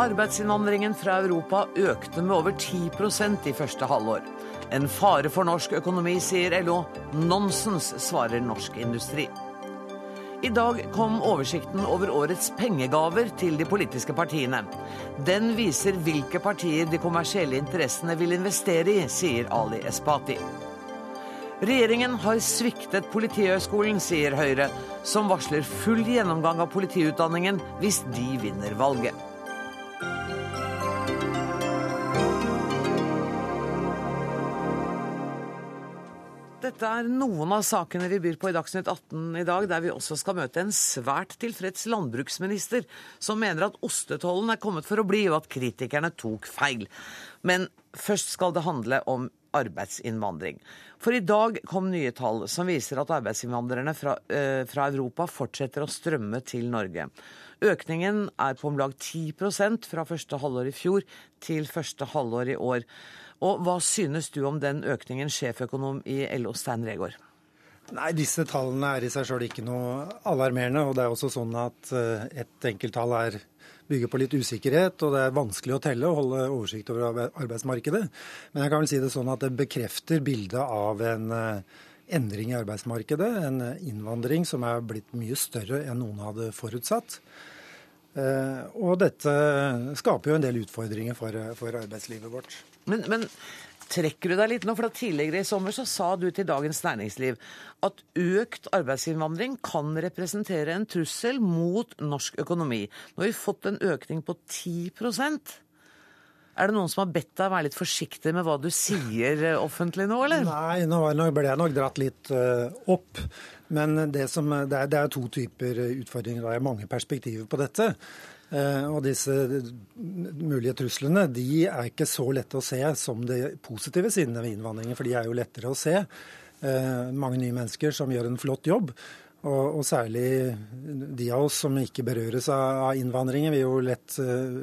Arbeidsinnvandringen fra Europa økte med over 10% i første halvår. En fare for norsk økonomi, sier LO. Nonsens, svarer norsk industri. I dag kom oversikten over årets pengegaver til de politiske partiene. Den viser hvilke partier de kommersielle interessene vil investere i, sier Ali Espati. Regjeringen har sviktet Politihøgskolen, sier Høyre, som varsler full gjennomgang av politiutdanningen hvis de vinner valget. Dette er noen av sakene vi byr på i Dagsnytt 18 i dag, der vi også skal møte en svært tilfreds landbruksminister, som mener at ostetollen er kommet for å bli, og at kritikerne tok feil. Men først skal det handle om arbeidsinnvandring. For i dag kom nye tall som viser at arbeidsinnvandrerne fra, øh, fra Europa fortsetter å strømme til Norge. Økningen er på om lag 10% fra første halvår i fjor til første halvår i år. Og hva synes du om den økningen, sjeføkonom i LO Stein Regaard? Nei, Disse tallene er i seg sjøl ikke noe alarmerende. og det er også sånn at eh, Et enkelttall er bygger på litt usikkerhet, og det er vanskelig å telle og holde oversikt over arbeidsmarkedet. Men jeg kan vel si det sånn at det bekrefter bildet av en eh, endring i arbeidsmarkedet. En innvandring som er blitt mye større enn noen hadde forutsatt. Eh, og dette skaper jo en del utfordringer for, for arbeidslivet vårt. Men, men, trekker du deg litt nå? For tidligere i sommer så sa du til Dagens Næringsliv at økt arbeidsinnvandring kan representere en trussel mot norsk økonomi. Nå har vi fått en økning på 10 er det noen som har bedt deg være litt forsiktig med hva du sier eh, offentlig nå, eller? Nei, nå ble jeg nok dratt litt uh, opp. Men det, som, det, er, det, er, to typer utfordringer. Det er mange perspektiver på dette. Og disse mulige truslene de er ikke så lette å se som de positive sidene ved innvandringen. For de er jo lettere å se. Mange nye mennesker som gjør en flott jobb. Og, og, særlig de av oss som ikke berøres av, innvandringen, vil jo lett uh,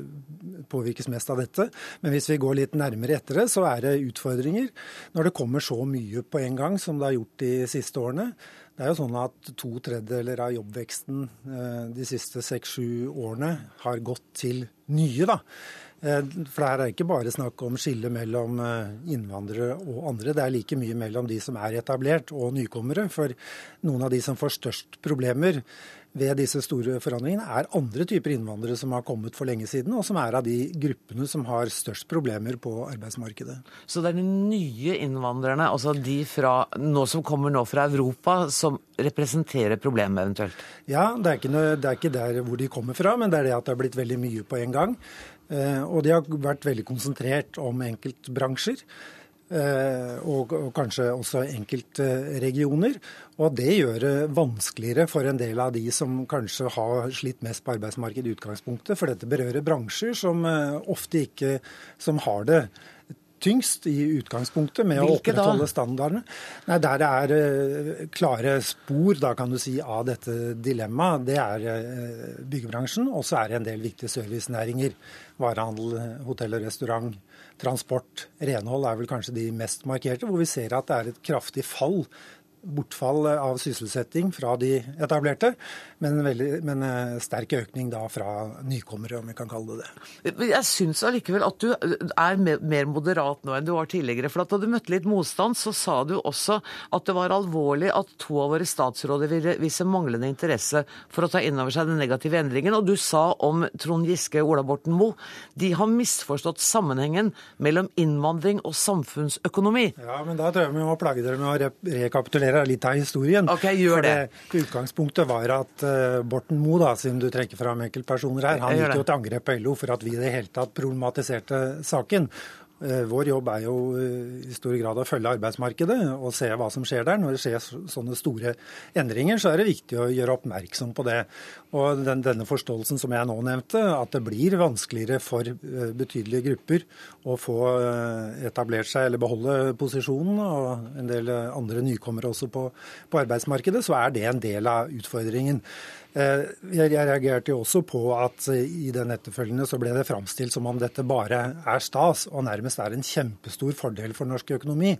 påvirkes mest av dette. Men hvis vi går litt nærmere etter det, så er det utfordringer når det kommer så mye på en gang som det har gjort de siste årene. Det er jo sånn at To tredjedeler av jobbveksten uh, de siste seks-sju årene har gått til nye. da. Eh, for det her er ikke bare snakk om skille mellom eh, innvandrere og andre. Det er like mye mellom de som er etablert og nykommere. For noen av de som får størst problemer ved disse store forandringene, er andre typer innvandrere som har kommet for lenge siden, og som er av de gruppene som har størst problemer på arbeidsmarkedet. Så det er de nye innvandrerne, altså de fra, nå som kommer nå fra Europa, som representerer problemet eventuelt? Ja, det er, noe, det er ikke der hvor de kommer fra, men det er det at det har blitt veldig mye på en gang. Eh, og de har vært veldig konsentrert om enkeltbransjer. Eh, og, kanskje også enkeltregioner. Og det gjør det vanskeligere for en del av de som kanskje har slitt mest på arbeidsmarkedet i utgangspunktet. For dette berører bransjer som eh, ofte ikke som har det tyngst i utgangspunktet med Hvilke å opprettholde da? standardene. Nei, Der det er uh, klare spor da kan du si, av dette dilemmaet, det er uh, byggebransjen. Og så er det en del viktige servicenæringer. Varehandel, hotell og restaurant, transport, renhold er vel kanskje de mest markerte, hvor vi ser at det er et kraftig fall bortfall av sysselsetting fra de etablerte, men, veldig, men eh, sterk økning da fra nykommere, om vi kan kalle det det. Jeg syns allikevel at du er mer moderat nå enn du var tidligere. For da du møtte litt motstand, så sa du også at det var alvorlig at to av våre statsråder ville vise manglende interesse for å ta inn over seg den negative endringen. Og du sa om Trond Giske og Ola Borten Moe de har misforstått sammenhengen mellom innvandring og samfunnsøkonomi. Ja, men da tror jeg vi må plage dere med å rekapitulere dere litt av historien. Ok, gjør det. For Utgangspunktet var at uh, Borten Moe, da, siden du trekker fram enkeltpersoner her, han gikk jo til angrep på LO for at vi i det hele tatt problematiserte saken. Eh, vår jobb er jo eh, i stor grad å følge arbeidsmarkedet og se hva som skjer der. Når det skjer sånne store endringer, så er det viktig å gjøre oppmerksom på det. Og den, denne forståelsen som jeg nå nevnte, at det blir vanskeligere for eh, betydelige grupper å få etablert seg eller beholde posisjonen, og en del andre nykommere også på, på arbeidsmarkedet, så er det en del av utfordringen. Eh, jeg reagerte jo også på at i den etterfølgende så ble det framstilt som om dette bare er stas og nærmest er en kjempestor fordel for norsk økonomi.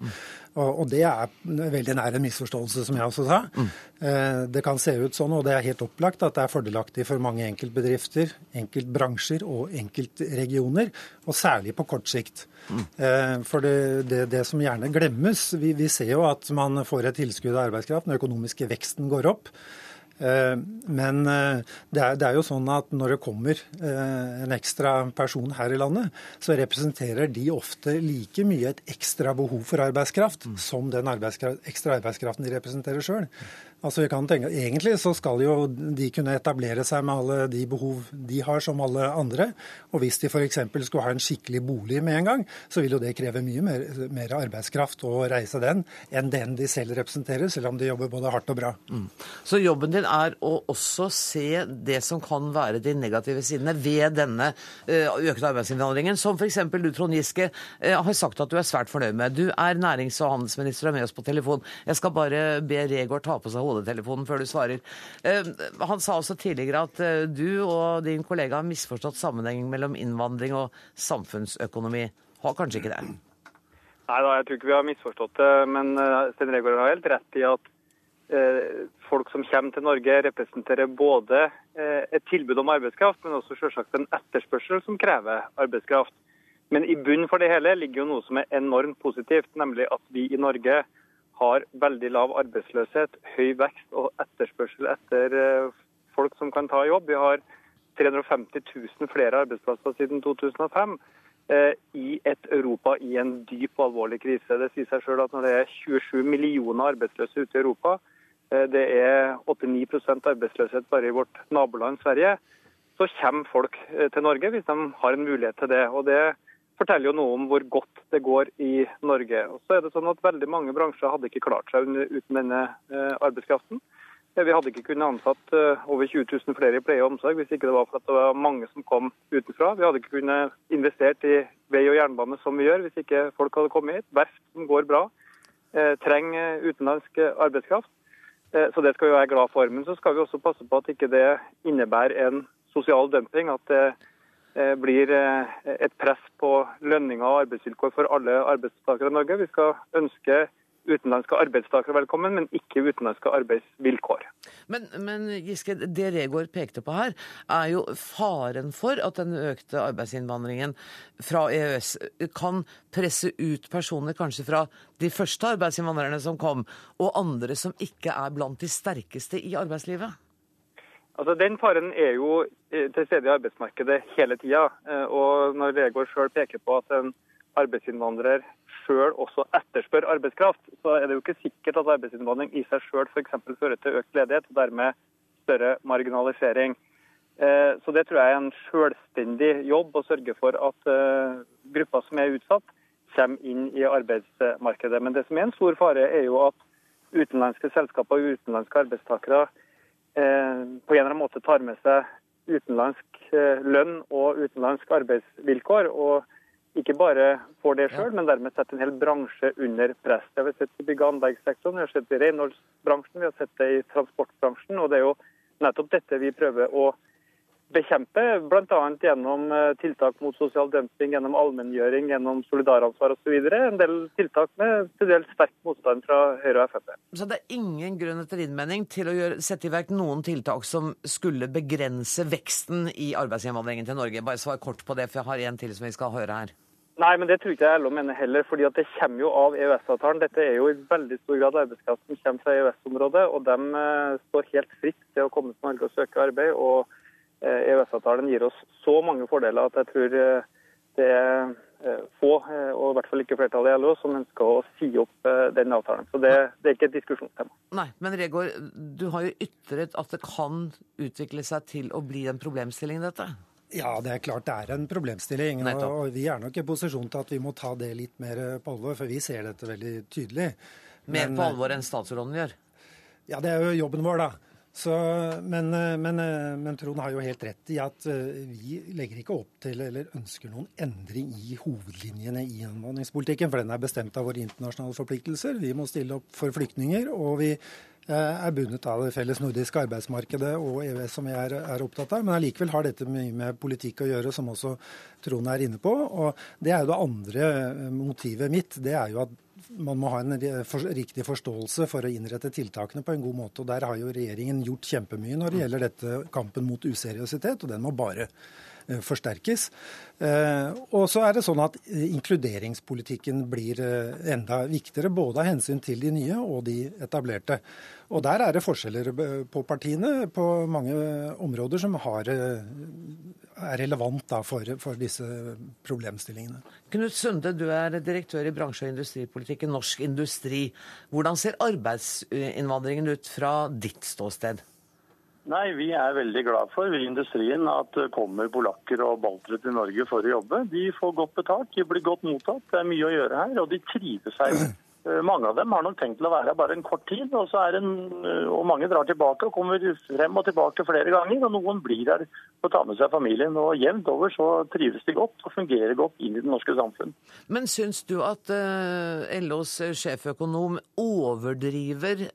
Og, og det er veldig nær en misforståelse, som jeg også sa. Mm. Eh, det kan se ut sånn, og det er helt opplagt at det er fordelaktig for mange enkeltbedrifter, enkeltbransjer og enkeltregioner, og særlig på kort sikt. Mm. Eh, for det, det, det, som gjerne glemmes, vi, vi ser jo at man får et tilskudd av arbeidskraft, den økonomiske veksten går opp. Eh, men eh, det er, jo sånn at når det kommer eh, en ekstra person her i landet, så representerer de ofte like mye et ekstra behov for arbeidskraft mm. som den arbeidskraft, ekstra arbeidskraften de representerer sjøl. Altså vi kan tenke, Egentlig så skal jo de kunne etablere seg med alle de behov de har, som alle andre. Og hvis de f.eks. skulle ha en skikkelig bolig med en gang, så vil jo det kreve mye mer, mer, arbeidskraft å reise den enn den de selv representerer, selv om de jobber både hardt og bra. Mm. Så jobben din er å også se det som kan være de negative sidene ved denne eh, økte arbeidsinnvandringen, som f.eks. du, Trond Giske, eh, har sagt at du er svært fornøyd med. Du er nærings- og handelsminister og er med oss på telefon. Jeg skal bare be Regård ta på seg hodetelefonen før du svarer. Eh, han sa også tidligere at du og din kollega har misforstått sammenhengen mellom innvandring og samfunnsøkonomi. Har kanskje ikke det? Nei da, jeg tror ikke vi har misforstått det. Men Sten Regård har helt rett i at folk som kommer til Norge, representerer både et tilbud om arbeidskraft, men også selvsagt en etterspørsel som krever arbeidskraft. Men i bunnen for det hele ligger jo noe som er enormt positivt, nemlig at vi i Norge har veldig lav arbeidsløshet, høy vekst og etterspørsel etter eh, folk som kan ta jobb. Vi har 350 000 flere arbeidsplasser siden 2005 eh, i et Europa i en dyp og alvorlig krise. Det sier seg selv at når det er 27 millioner arbeidsløse ute i Europa, eh, det er 8-9 arbeidsløshet bare i vårt naboland Sverige, så kommer folk til Norge hvis de har en mulighet til det. Og det forteller jo noe om hvor godt det går i Norge. Og så er det sånn at Veldig mange bransjer hadde ikke klart seg uten denne eh, arbeidskraften. Eh, vi hadde ikke kunnet ansatt eh, over 20 000 flere i pleie og omsorg hvis ikke det var for at det var mange som kom utenfra. Vi hadde ikke kunnet investert i vei og jernbane som vi gjør hvis ikke folk hadde kommet hit. Verft som går bra, trenger utenlandsk arbeidskraft. Så det skal vi være glad for. Men så skal vi også passe på at ikke det innebærer en sosial dumping. At det Eh, blir eh, et press på lønninger og arbeidsvilkår for alle arbeidstakere i Norge. Vi skal ønske utenlandske arbeidstakere velkommen, men ikke utenlandske arbeidsvilkår. Men, men Giske, det Regård pekte på her, er jo faren for at den økte arbeidsinnvandringen fra EØS kan presse ut personer kanskje fra de første arbeidsinnvandrerne som kom, og andre som ikke er blant de sterkeste i arbeidslivet? Altså, Den faren er jo eh, til stede i arbeidsmarkedet hele tida. Eh, og når Regård sjøl peker på at en arbeidsinnvandrer sjøl også etterspør arbeidskraft, så er det jo ikke sikkert at arbeidsinnvandring i seg sjøl f.eks. fører til økt ledighet, og dermed større marginalisering. Eh, så det tror jeg er en selvstendig jobb å sørge for at grupper som er utsatt, kommer inn i arbeidsmarkedet. Men det som er en stor fare, er jo at utenlandske selskaper og utenlandske arbeidstakere Eh, på en eller annen måte tar med seg utenlandsk eh, lønn og utenlandsk arbeidsvilkår. og ikke bare får det sjøl, men dermed setter en hel bransje under press. Det har vi sett i bygg- og anleggssektoren, vi har sett det i renholdsbransjen, vi har sett det i transportbransjen. og Det er jo nettopp dette vi prøver å bekjempe, bl.a. gjennom eh, tiltak mot sosial dumping, gjennom allmenngjøring, gjennom solidaransvar osv. En del tiltak med til dels sterk motstand fra Høyre og Frp. Så det er ingen grunn etter mening til å gjøre, sette i verk noen tiltak som skulle begrense veksten i arbeidsinnvandringen til Norge? Bare svar kort på det, for jeg har en til som vi skal høre her. Nei, men det tror ikke jeg LO mener heller, fordi at det kommer jo av EØS-avtalen. Dette er jo i veldig stor grad arbeidskraft som kommer fra EØS-området, og de eh, står helt fritt til å komme til Norge og søke arbeid. og EØS-avtalen gir oss så mange fordeler at jeg tror eh, det er eh, få, eh, og i hvert fall ikke flertallet i LO, som ønsker å si opp den avtalen. Så det, det er ikke et diskusjonstema. Nei, men Regård, du har jo ytret at det kan utvikle seg til å bli en problemstilling, dette? Ja, det er klart det er en problemstilling. Og vi er nok i posisjon til at vi må ta det litt mer på alvor, for vi ser dette veldig tydelig. Mer på alvor enn statsråden gjør? Ja, det er jo jobben vår, da. Så, men, men, men, Trond har jo helt rett i at eh, vi legger ikke opp til eller ønsker noen endring i hovedlinjene i innvandringspolitikken, for den er bestemt av våre internasjonale forpliktelser. Vi må stille opp for flyktninger, og vi eh, er bundet av det felles nordiske arbeidsmarkedet og EØS som vi er, er opptatt av. Men allikevel har dette mye med politikk å gjøre, som også Trond er inne på. Og det er jo det andre eh, motivet mitt. Det er jo at man må ha en riktig forståelse for å innrette tiltakene på en god måte. og Der har jo regjeringen gjort kjempemye når det gjelder dette kampen mot useriøsitet, og den må bare Eh, forsterkes. Eh, og så er det sånn at inkluderingspolitikken blir eh, enda viktigere, både av hensyn til de nye og de etablerte. Og der er det forskjeller på partiene på mange områder som har, er relevant for, for, disse problemstillingene. Knut Sunde, du er direktør i bransje- og industripolitikken Norsk Industri. Hvordan ser arbeidsinnvandringen ut fra ditt ståsted? Nei, Vi er veldig glad for i industrien at det kommer polakker og baltere til Norge for å jobbe. De får godt betalt, de blir godt mottatt. Det er mye å gjøre her, og de trives her. Eh, mange av dem har nok tenkt til å være bare en kort tid, og, en, eh, og, mange drar tilbake og kommer frem og tilbake flere ganger. Og noen blir her og tar med seg familien. Og jevnt over så trives de godt og fungerer godt inn i det norske samfunn. Men syns du at uh, LOs sjeføkonom overdriver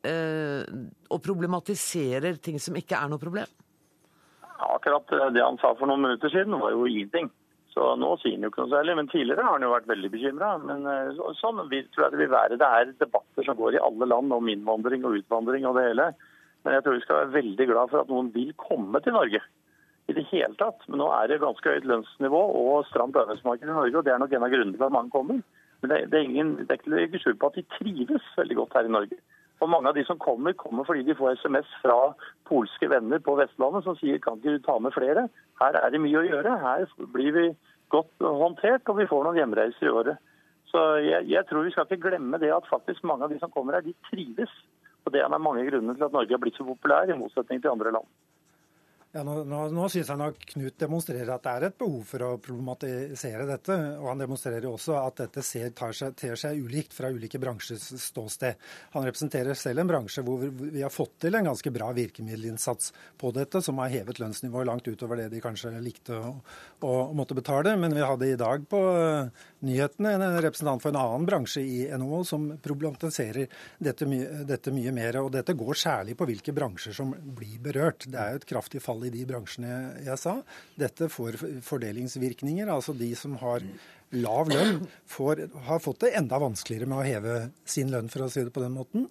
og problematiserer ting som ikke er noe problem? Akkurat det han sa for noen minutter siden, var jo ingenting. Så nå sier han jo ikke noe særlig. Men tidligere har han jo vært veldig bekymra. Men eh, vi, sånn tror jeg det vil være. Det er debatter som går i alle land om innvandring og utvandring og det hele. Men jeg tror vi skal være veldig glad for at noen vil komme til Norge. I det hele tatt. Men nå er det ganske høyt lønnsnivå og stramt arbeidsmarked i Norge. og Det er nok en av grunnene til at mange kommer. Men det, det er ingen, det er ikke skjul på at de trives veldig godt her i Norge. Og Mange av de som kommer, kommer fordi de får SMS fra polske venner på Vestlandet som sier kan ikke du ta med flere. Her er det mye å gjøre. Her blir vi godt håndtert, og vi får noen hjemreiser i året. Så jeg, jeg, tror vi skal ikke glemme det at faktisk mange av de som kommer her, de trives. Og Det er mange grunner til at Norge har blitt så populær, i motsetning til andre land. Ja, Nå, nå, nå syns jeg nok Knut demonstrerer at det er et behov for å problematisere dette. Og han demonstrerer også at dette ser, seg, ter seg ulikt fra ulike bransjers ståsted. Han representerer selv en bransje hvor vi har fått til en ganske bra virkemiddelinnsats på dette, som har hevet lønnsnivået langt utover det de kanskje likte å, å, måtte betale. Men vi hadde i dag på nyhetene en representant for en annen bransje i NHO som problematiserer dette, my dette mye mer. Og dette går særlig på hvilke bransjer som blir berørt. Det er jo et kraftig fall i de bransjene jeg sa. Dette får fordelingsvirkninger. Altså de som har lav lønn, får, har fått det enda vanskeligere med å heve sin lønn, for å si det på den måten.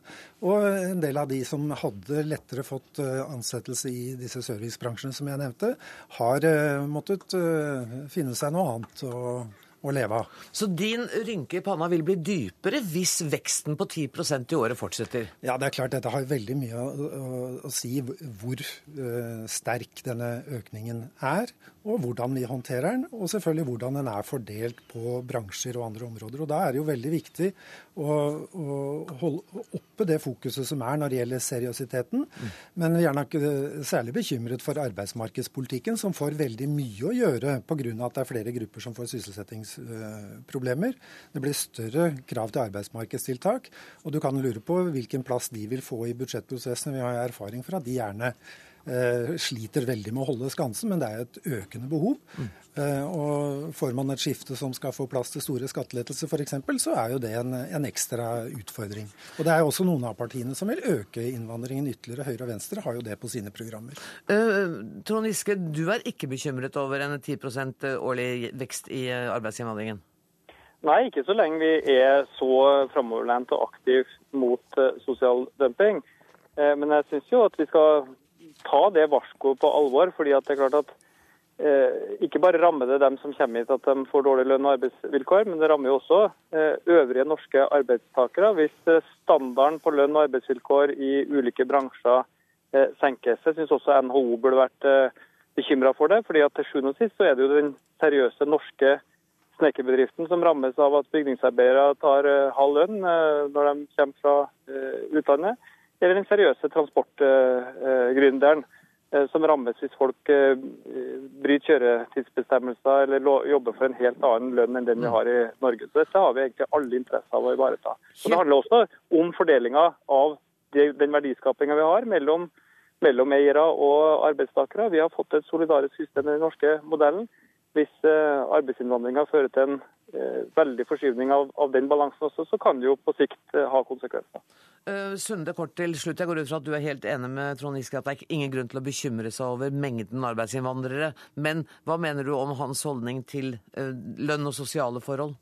Og en del av de som hadde lettere fått eh, ansettelse i disse servicebransjene som jeg nevnte, har eh, måttet eh, finne seg noe annet. og å leve av. Så din rynke i panna vil bli dypere hvis veksten på 10% i året fortsetter? Ja, det er klart dette har veldig mye å, å, å si hvor uh, sterk denne økningen er, og hvordan vi håndterer den, og selvfølgelig hvordan den er fordelt på bransjer og andre områder. Og Da er det jo veldig viktig å, å holde oppe det fokuset som er når det gjelder seriøsiteten. Men vi er nok eh, særlig bekymret for arbeidsmarkedspolitikken, som får veldig mye å gjøre pga. at det er flere grupper som får sysselsettingsproblemer. Det blir større krav til arbeidsmarkedstiltak. Og du kan lure på hvilken plass de vil få i budsjettprosessen. Vi har erfaring for at de gjerne sliter veldig med å holde skansen, men det er et økende behov. Mm. Eh, og Får man et skifte som skal få plass til store skattelettelser f.eks., så er jo det en, en, ekstra utfordring. Og Det er jo også noen av partiene som vil øke innvandringen ytterligere. Høyre og Venstre har jo det på sine programmer. Uh, Trond Giske, du er ikke bekymret over en 10% årlig vekst i arbeidsinnvandringen? Nei, ikke så lenge vi er så framoverlent og aktivt mot sosial dumping. Men jeg syns jo at vi skal ta det varskoet på alvor. fordi at det er klart at eh, Ikke bare rammer det dem som kommer hit at de får dårlig lønn og arbeidsvilkår, men det rammer jo også eh, øvrige norske arbeidstakere. Hvis eh, standarden på lønn og arbeidsvilkår i ulike bransjer eh, senkes. Jeg syns også NHO burde vært eh, bekymra for det. fordi at til sjuende og sist så er det jo den seriøse norske snekkerbedriften som rammes av at bygningsarbeidere tar uh, halv lønn uh, når de kommer fra utlandet eller den seriøse transportgründeren eh, som rammes hvis folk eh, bryter kjøretidsbestemmelser eller jobber for en helt annen lønn enn den vi har i Norge. Så Dette har vi egentlig alle interesse av å ivareta. Og Det handler også om fordelinga av den verdiskapinga vi har mellom, mellom eiere og arbeidstakere. Vi har fått et solidarisk system i den norske modellen. Hvis eh, arbeidsinnvandringa fører til en veldig forskyvning av, av den balansen også, så kan det jo på sikt ha konsekvenser. Sunde, kort til slutt. Jeg går ut fra at du er helt enig med Trond Giske at det er ingen grunn til å bekymre seg over mengden arbeidsinnvandrere. Men hva mener du om hans holdning til lønn og sosiale forhold?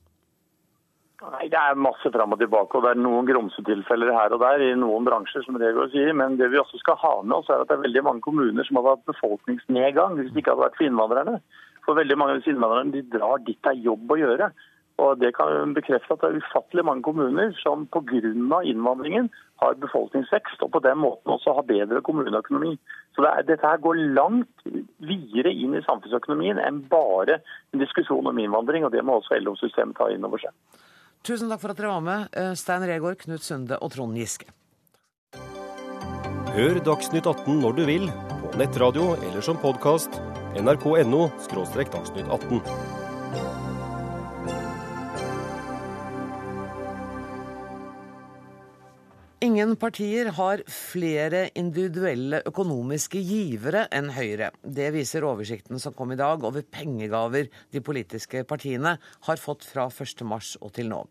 Nei, Det er masse fram og tilbake, og det er noen grumsetilfeller her og der i noen bransjer. som Regård sier, Men det vi også skal ha med oss er at det er veldig mange kommuner som har hatt befolkningsnedgang hvis det ikke hadde vært for innvandrerne. For veldig mange av disse innvandrerne de drar dit det er jobb å gjøre. Og Det kan bekrefte at det er ufattelig mange kommuner som pga. innvandringen har befolkningsvekst, og på den måten også har bedre kommuneøkonomi. Så det er, Dette her går langt videre inn i samfunnsøkonomien enn bare en diskusjon om innvandring. og Det må også LO-systemet ta inn over seg. Tusen takk for at dere var med, eh, Stein Regaard, Knut Sunde og Trond Giske. Hør Dagsnytt 18 når du vil, på nettradio eller som podkast. nrk.no – dagsnytt 18. Ingen partier har flere individuelle økonomiske givere enn Høyre. Det viser oversikten som kom i dag over pengegaver de politiske partiene har fått fra 1.3 og til nå.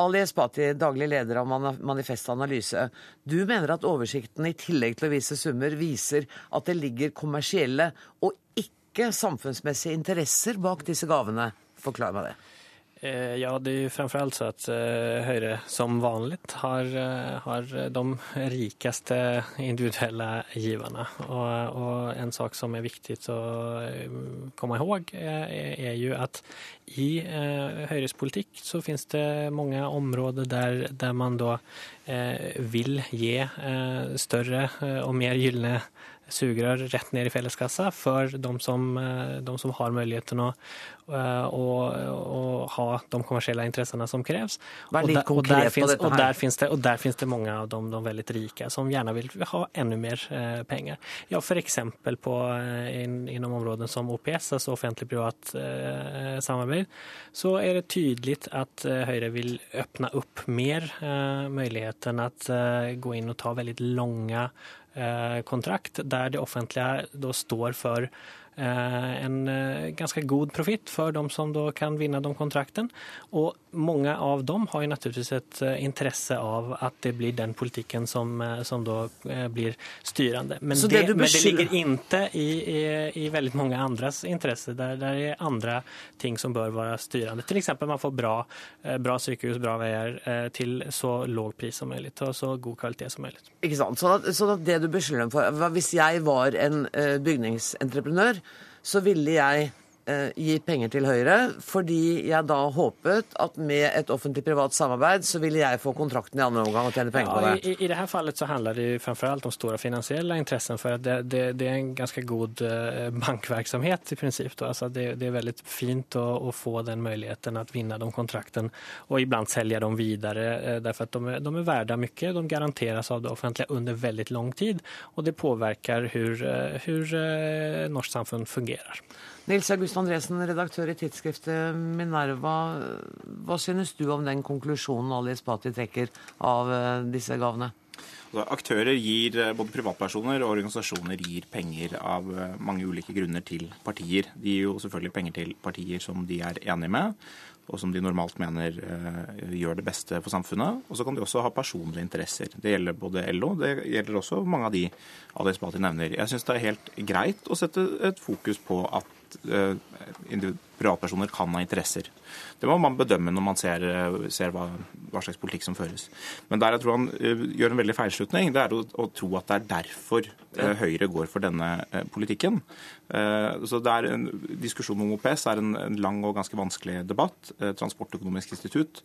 Ali Esbati, daglig leder av Manifest Analyse. Du mener at oversikten i tillegg til å vise summer, viser at det ligger kommersielle og ikke samfunnsmessige interesser bak disse gavene. Forklar meg det. Eh, ja, det er ju framförallt så att eh, Høyre som vanlig har, eh, har de rikeste individuelle giverne. Og, og, en sak som er viktig å komme ihåg, er jo at i Høyres politikk så finnes det mange områder der, der man da vil gi større og mer gylne sugerør rett ned i felleskassa for de som, eh, de som har muligheten å, eh, å, å, ha de kommersielle interessene som kreves. Vær litt og der, finnes. Og der finnes det mange av de, de veldig rike som gjerne vil ha enda mer eh, penger. Ja, f.eks. på in, innom områden som OPS, altså offentlig-privat samarbeid, så er det tydelig at Høyre vil åpne opp mer muligheten at gå inn og ta veldig lange kontrakt der det offentlige står for Eh, en eh, ganske god profitt for de som kan vinne de kontrakten. Og mange av dem har jo naturligvis et eh, interesse av at det blir den politikken som, som da blir styrende. Men det, det, men det, ligger ikke i, i, i, veldig mange andres interesse. Der, der er andre ting som bør være styrende. F.eks. man får bra, bra sykehus, bra veier til så låg pris som mulig og så god kvalitet som mulig. Ikke sant. Så, at, sånn at det du beskylder dem for Hvis jeg var en bygningsentreprenør så ville jeg Eh, gi penger til Høyre, fordi jeg da håpet at med et offentlig-privat samarbeid så ville jeg få kontrakten i andre omgang og tjene penger på det. I, i, det dette fallet så handler det jo framfor alt om store finansielle interesser. For det, det, det, er en ganske god eh, bankvirksomhet i prinsipp. Altså det, det, er veldig fint å, å, få den muligheten å vinne de kontrakten og iblant selge dem videre. Eh, derfor at de, de er verdt mye. De garanteres av det offentlige under veldig lang tid. Og det påvirker hvordan norsk samfunn fungerer. Nils August Andresen, redaktør i tidsskriftet Minerva. Hva synes du om den konklusjonen Ali Espati trekker av eh, disse gavene? Altså, aktører gir, eh, både privatpersoner og organisasjoner gir penger av eh, mange ulike grunner til partier. De gir jo selvfølgelig penger til partier som de er enige med, og som de normalt mener gjør det beste for samfunnet. Og så kan de også ha personlige interesser. Det gjelder både LO, det gjelder også mange av de Ali Espati nevner. Jeg syns det er helt greit å sette et fokus på at Eh, privatpersoner kan ha interesser. Det må man bedømme når man ser, eh, ser hva, hva, slags politikk som føres. Men der jeg tror han uh, gjør en veldig feilslutning, det er å, å, tro at det er derfor Høyre går for denne politikken. så det er en diskusjon om OPS er en, en lang og ganske vanskelig debatt. Transportøkonomisk institutt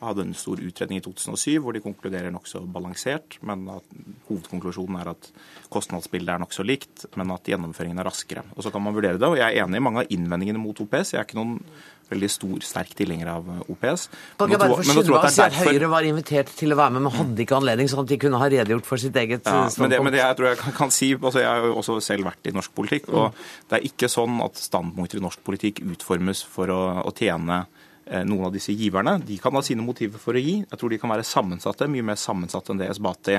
hadde en stor utredning i 2007 hvor de konkluderer nokså balansert, men at hovedkonklusjonen er at kostnadsbildet er nokså likt, men at gjennomføringen er raskere. Og Så kan man vurdere det. og Jeg er enig i mange av innvendingene mot OPS. Jeg er ikke noen veldig stor, sterk tilhenger av OPS. Kan jeg bare få skynde meg å si at Høyre var invitert til å være med, men hadde ikke anledning, sånn at de kunne ha redegjort for sitt eget ja, standpunkt? Men det, men det jeg tror jeg kan, kan si, altså Jeg har jo også selv vært i norsk politikk, og mm. det er ikke sånn at standpunkter i norsk politikk utformes for å, å tjene Eh, noen av disse giverne. De kan ha sine motiver for å gi. Jeg tror de kan være sammensatte, mye mer sammensatte enn det Esbati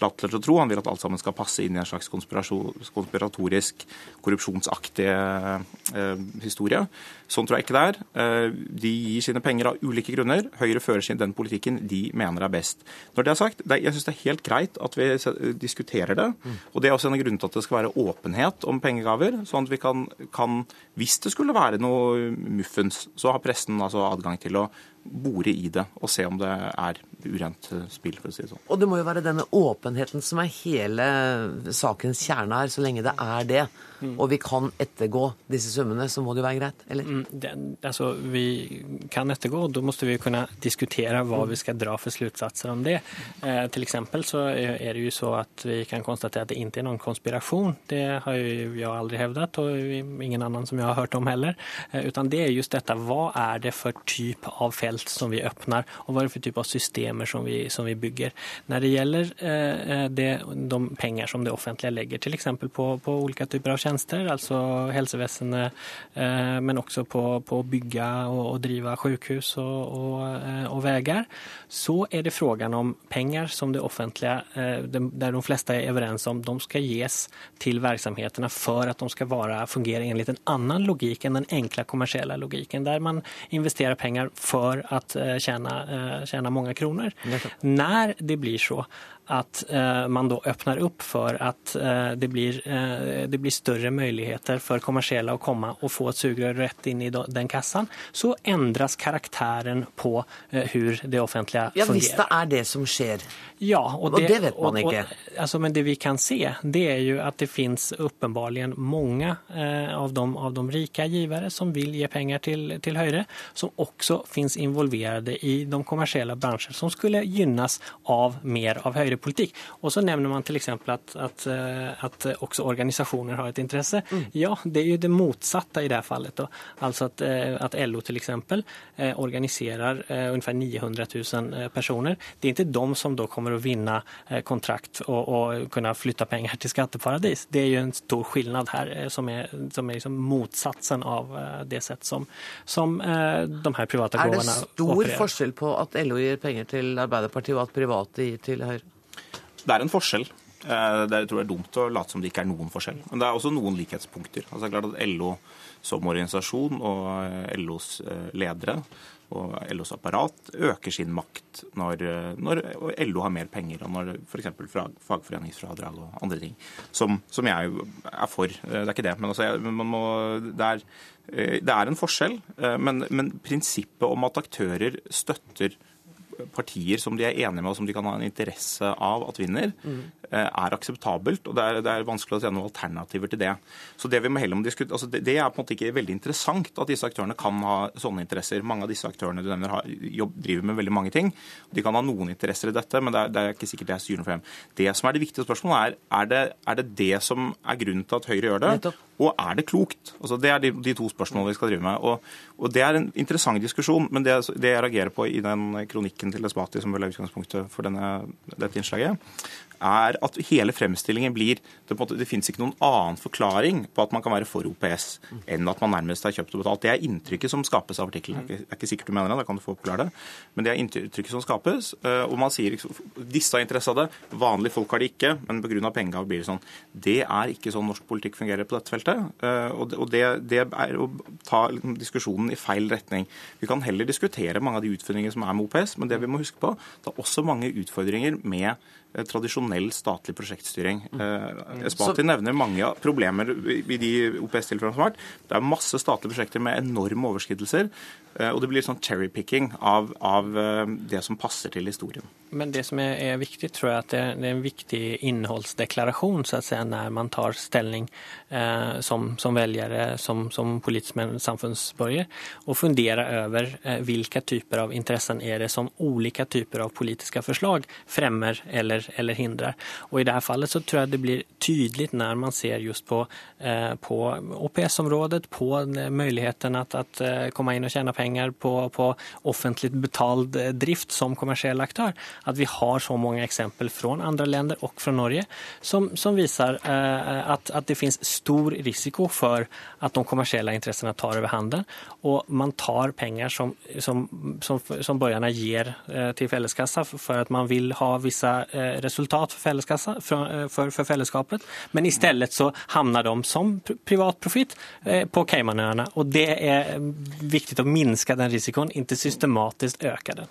latt til å tro. Han vil at alt sammen skal passe inn i en slags konspiratorisk, korrupsjonsaktig eh, historie. Sånn tror jeg ikke det er. Eh, de gir sine penger av ulike grunner. Høyre fører sin den politikken de mener er best. Når det er sagt, det, jeg syns det er helt greit at vi diskuterer det. Og det er også en av grunnene til at det skal være åpenhet om pengegaver. sånn at vi kan, kan hvis det skulle være noe muffens, så har pressen altså adgang til å bore i det og se om det er urent spill, for å si det sånn. Og det må jo være denne åpenheten som er hele sakens kjerne her, så lenge det er det. Mm. Og vi kan ettergå disse summene, så må det jo være greit, eller? Mm, det, altså, vi kan ettergå, og da må vi kunne diskutere hva vi skal dra for sluttsatser om det. Eh, til eksempel så er det jo så at vi kan konstatere at det ikke er noen konspirasjon. Det har jo jeg aldri hevdet, og ingen annen som jeg har hørt om heller. Eh, utan det er just dette, hva er det for type av felt som vi åpner, og hva er det for type av systemer som vi, som vi bygger. Når det gjelder eh, det, de penger som det offentlige legger, f.eks. På, på ulike typer av tjenester, tjenester, altså helsevesenet, eh, men også på, på å bygge og, og drive sykehus og, eh, og, veier, så er det frågan om penger som det offentlige, eh, der de fleste er overens om, de skal gis til virksomhetene for at de skal være, fungere enligt en annen logikk enn den enkle kommersielle logikken, der man investerer penger for å tjene, tjene mange kroner. Når det blir så at eh, man da åpner opp for at eh, det, blir, eh, det blir større muligheter for kommersielle å komme og få et sugerør rett inn i den kassen, så endres karakteren på hvordan det offentlige fungerer. Ja, Hvis det er det som skjer. Ja, og det, og det vet man ikke. Og, og, altså, men det vi kan se, det er jo at det finnes åpenbart mange av, de, av de rike givere som vil gi penger til, til Høyre, som også finnes involverte i de kommersielle bransjer, som skulle gynnes av mer av Høyre høyrepolitikk. Og så nevner man f.eks. At, at, eh, at også organisasjoner har et interesse. Mm. Ja, det er jo det motsatte i det fallet. Då. Altså at, eh, at LO f.eks. Eh, organiserer omtrent 900 000 personer. Det er ikke de som da kommer å vinne kontrakt og, og kunne flytte penger til skatteparadis. Det er jo en stor forskjell her, som er, som er liksom motsatsen av det sett som, som de her private gåvene opererer. Er det stor opererer. forskjell på at LO gir penger til Arbeiderpartiet og at private gir til Høyre? Det er en forskjell. Eh, det er, jeg tror det er dumt å late som det ikke er noen forskjell. Men det er også noen likhetspunkter. Altså, det er klart at LO som organisasjon og eh, LOs eh, ledere og LOs apparat øker sin makt når, når LO har mer penger, og når f.eks. fagforeningsfradrag og andre ting, som, som, jeg er for. Det er ikke det. Men altså, må, det, er, det, er, en forskjell. Men, men prinsippet om at aktører støtter partier som de er enige med og som de kan ha en interesse av at vinner, mm. er akseptabelt. og det er, det er, vanskelig å se noen alternativer til det. Så Det vi må heller altså det, det, er på en måte ikke veldig interessant at disse aktørene kan ha sånne interesser. Mange av disse aktørene du nevner har, jobb, driver med veldig mange ting. De kan ha noen interesser i dette, men det er, det er ikke sikkert det er styrende for dem. Det som er det viktige spørsmålet, er er det, er det det som er grunnen til at Høyre gjør det? Og er det klokt? Altså, det er de, de, to spørsmålene vi skal drive med. Og, og Det er en interessant diskusjon, men det, det jeg reagerer på i den kronikken til Esbati, som vel er utgangspunktet for denne, dette innslaget, er at hele fremstillingen blir Det, måte, det finnes ikke noen annen forklaring på at man kan være for OPS enn at man nærmest har kjøpt og betalt. Det er inntrykket som skapes av artikkelen. Det er ikke sikkert du mener det, da kan du få oppklare det. Men det er inntrykket som skapes. Eh, og man sier disse har interesse av det, vanlige folk har det ikke, men pga. pengegav blir det sånn. Det er ikke sånn norsk politikk fungerer på dette feltet. Eh, og det, det er å ta liksom, diskusjonen i feil retning. Vi kan heller diskutere mange av de utfordringene som er med OPS, men det vi må huske på, det er også mange utfordringer med tradisjonell statlig prosjektstyring. Mm. Espati nevner mange problemer i de OPS-tilfellene som har vært. Det er masse statlige prosjekter med enorme overskridelser. Eh, og det blir sånn cherry-picking av, av, det som passer til historien. Men det som er, er viktig, tror jeg at det, det, er en viktig innholdsdeklarasjon så å si, når man tar stilling eh, som, som velgere, som, som politisk samfunnsborger, og funderer over eh, hvilke typer av interesser er det som ulike typer av politiske forslag fremmer eller eller, eller hindrar. Och I det här fallet så tror jag det blir tydligt när man ser just på, eh, på OPS-området, på möjligheten att, att eh, komma in och tjäna pengar på, på offentligt betald eh, drift som kommersiell aktör. Att vi har så många exempel från andra länder och från Norge som, som visar eh, att, det finns stor risiko för att de kommersiella intressena tar över handen och man tar pengar som, som, som, som borgarna ger eh, till fällskassa för man vill ha vissa eh, resultat for, eh, for, for fellesskapet, men i stedet så havner de som privat profit eh, på Caymanøyene. Og det er viktig å minske den risikoen, ikke systematisk øke den.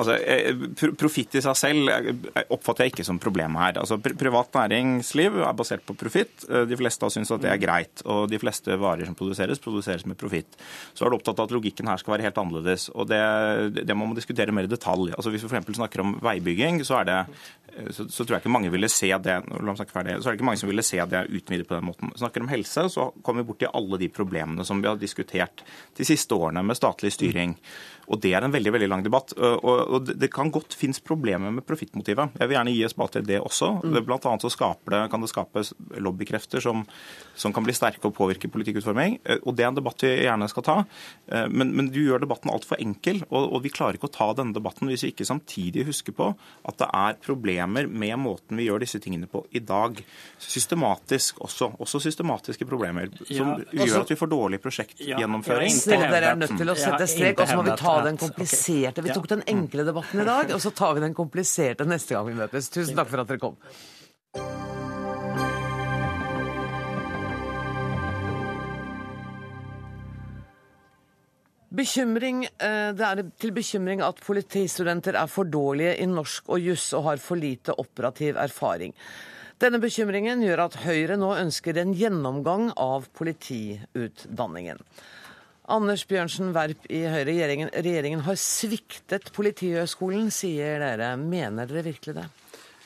Altså, eh, Profitt i seg selv eh, oppfatter jeg ikke som problemet her. Altså, privat næringsliv er basert på profitt. Eh, de fleste syns at det er greit. Og de fleste varer som produseres, produseres med profitt. Så er du opptatt av at logikken her skal være helt annerledes. Og det, det man diskutere mer i detalj. Altså, hvis vi f.eks. snakker om veibygging, så, er det, så, så, tror jeg ikke mange ville se det ferdig, så er det ikke mange som ville se det utvidet på den måten. Snakker om helse, så kommer vi borti alle de problemene som vi har diskutert de siste årene med statlig styring. Og Det er en veldig veldig lang debatt. og Det kan godt finnes problemer med profittmotivet. Jeg vil gjerne gi spat til det også. Mm. Blant annet så det, kan det skapes lobbykrefter som, som, kan bli sterke og påvirke politikkutforming. Eh, og Det er en debatt vi gjerne skal ta. Eh, men, men du gjør debatten altfor enkel. Og, og, vi klarer ikke å ta denne debatten hvis vi ikke samtidig husker på at det er problemer med måten vi gjør disse tingene på i dag. Systematisk også. Også systematiske problemer som ja, gjør altså- at vi får dårlig prosjektgjennomføring. Ja, dere er nødt til å sette strek, og så må vi ta den kompliserte. Vi tok den enkle debatten i dag, og så tar vi den kompliserte neste gang vi møtes. Tusen takk for at dere kom. Bekymring, eh, det er til bekymring at politistudenter er for dårlige i norsk og juss og har for lite operativ erfaring. Denne bekymringen gjør at Høyre nå ønsker en gjennomgang av politiutdanningen. Anders Bjørnsen Werp i Høyre, regjeringen, regjeringen har sviktet Politihøgskolen, sier dere. Mener dere virkelig det?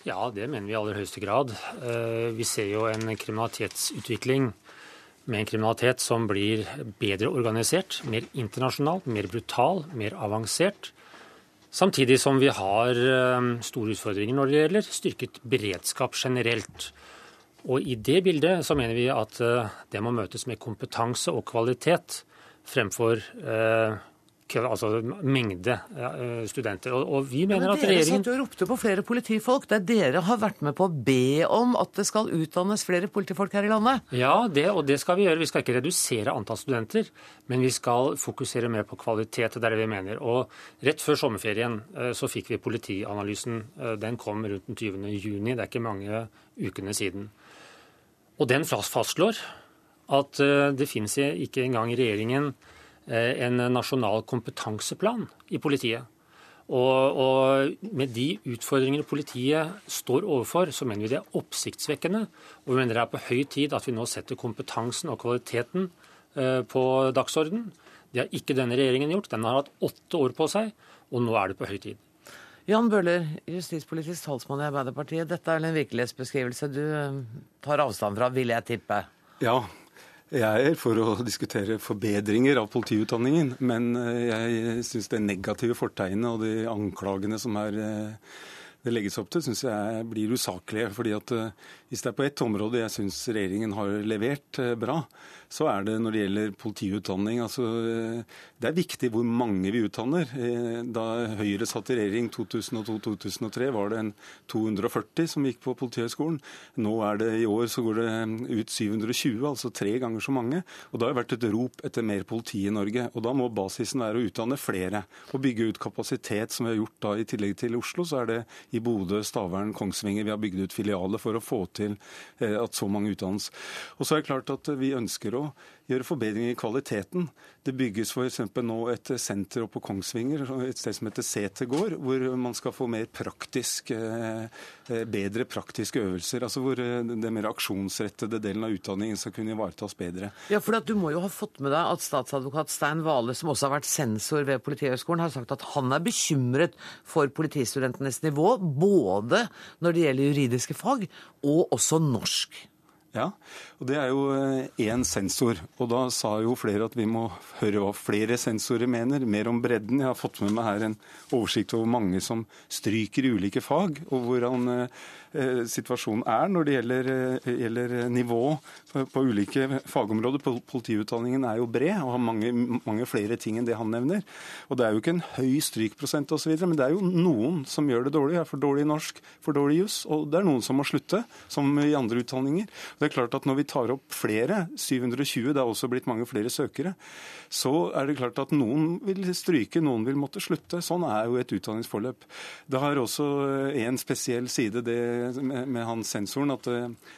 Ja, det mener vi i aller høyeste grad. Eh, vi ser jo en kriminalitetsutvikling med en kriminalitet som blir bedre organisert, mer internasjonalt, mer brutal, mer avansert. Samtidig som vi har eh, store utfordringer når det gjelder styrket beredskap generelt. Og I det bildet så mener vi at eh, det må møtes med kompetanse og kvalitet fremfor eh, altså mengde eh, studenter. Og, og vi mener at regjeringen... Dere satt og ropte på flere politifolk. Det er dere har vært med på å be om at det skal utdannes flere politifolk her i landet. Ja, det, og det skal vi gjøre. Vi skal ikke redusere antall studenter, men vi skal fokusere mer på kvalitet. Det er det vi mener. Og rett før sommerferien eh, så fikk vi politianalysen. Den kom rundt den 20. juni. Det er ikke mange ukene siden. Og den fastslår at eh, det finnes ikke engang i regjeringen eh, en nasjonal kompetanseplan i politiet. Og, og, med de utfordringene politiet står overfor, så mener vi det er oppsiktsvekkende. Og vi mener det er på høy tid at vi nå setter kompetansen og kvaliteten eh, på dagsorden. Det har ikke denne regjeringen gjort. Den har hatt åtte år på seg, og nå er det på høy tid. Jan Bøhler, justispolitisk talsmann i Arbeiderpartiet. Dette er en virkelighetsbeskrivelse du tar avstand fra, vil jeg tippe? Ja, jeg er for å diskutere forbedringer av politiutdanningen, men eh, jeg syns det negative fortegnet og de anklagene som er eh, det legges opp til, syns jeg blir usaklige. fordi at eh, Hvis det er på ett område jeg syns regjeringen har levert eh, bra, så er det når det gjelder politiutdanning. Altså, eh, det er viktig hvor mange vi utdanner. Da Høyre satt i regjering 2002-2003, var det en 240 som gikk på Politihøgskolen. Nå er det i år så går det ut 720, altså tre ganger så mange. Og Det har vært et rop etter mer politi i Norge. og Da må basisen være å utdanne flere og bygge ut kapasitet, som vi har gjort da i tillegg til Oslo. så er det i Bodø, Stavern, Kongsvinger. Vi har bygd ut filialer for å få til eh, at så mange utdannes. Og så er det klart at vi ønsker å gjøre forbedringer i kvaliteten. Det bygges f.eks. nå et senter oppe på Kongsvinger, et sted som heter Setergård, hvor man skal få mer praktisk, eh, eh, bedre praktiske øvelser. altså Hvor den mer aksjonsrettede delen av utdanningen skal kunne ivaretas bedre. Ja, for Du må jo ha fått med deg at statsadvokat Stein Vale, som også har vært sensor ved Politihøgskolen, har sagt at han er bekymret for politistudentenes nivå, både når det gjelder juridiske fag og også norsk. Ja, og det er jo én eh, sensor. Og da sa jo flere at vi må høre hva flere sensorer mener. Mer om bredden. Jeg har fått med meg her en oversikt over mange som stryker i ulike fag, og hvordan eh, Eh, situasjonen er når det gjelder, gjelder nivå på ulike fagområder. Politiutdanningen er jo bred og har mange, mange, flere ting enn det han nevner. Og Det er jo ikke en høy strykprosent osv., men det er jo noen som gjør det dårlig. Jeg Er for dårlig i norsk, for dårlig i juss, og det er noen som må slutte, som i andre utdanninger. Det det er klart at Når vi tar opp flere, 720, det er også blitt mange flere søkere, så er det klart at noen vil stryke, noen vil måtte slutte. Sånn er jo et utdanningsforløp. Det har også en spesiell side det med, med han sensoren, at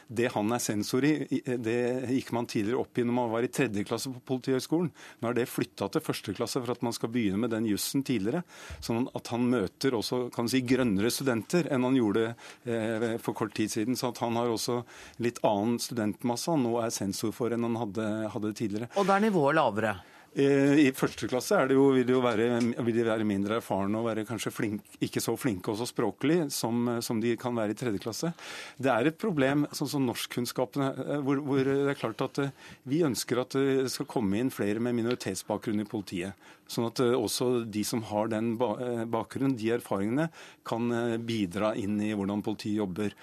det han er sensor i, det gikk man tidligere opp i når man var i tredje klasse på Politihøgskolen. Nå er det flytta til første klasse for at man skal begynne med den jussen tidligere. Sånn at han møter også kan si, grønnere studenter enn han gjorde eh, for kort tid siden. Så at han har også litt annen studentmasse han nå er sensor for enn han hadde, hadde tidligere. Og da er nivået lavere? Eh, I første klasse det jo, vil, de jo være, vil de være mindre erfarne og være kanskje flink, ikke så flinke også språklig som, som, de kan være i tredje klasse. Det er et problem sånn som norskkunnskapene, eh, hvor, hvor, det er klart at eh, vi ønsker at det skal komme inn flere med minoritetsbakgrunn i politiet. Sånn at også de som har den bakgrunnen, de erfaringene, kan bidra inn i hvordan politiet jobber.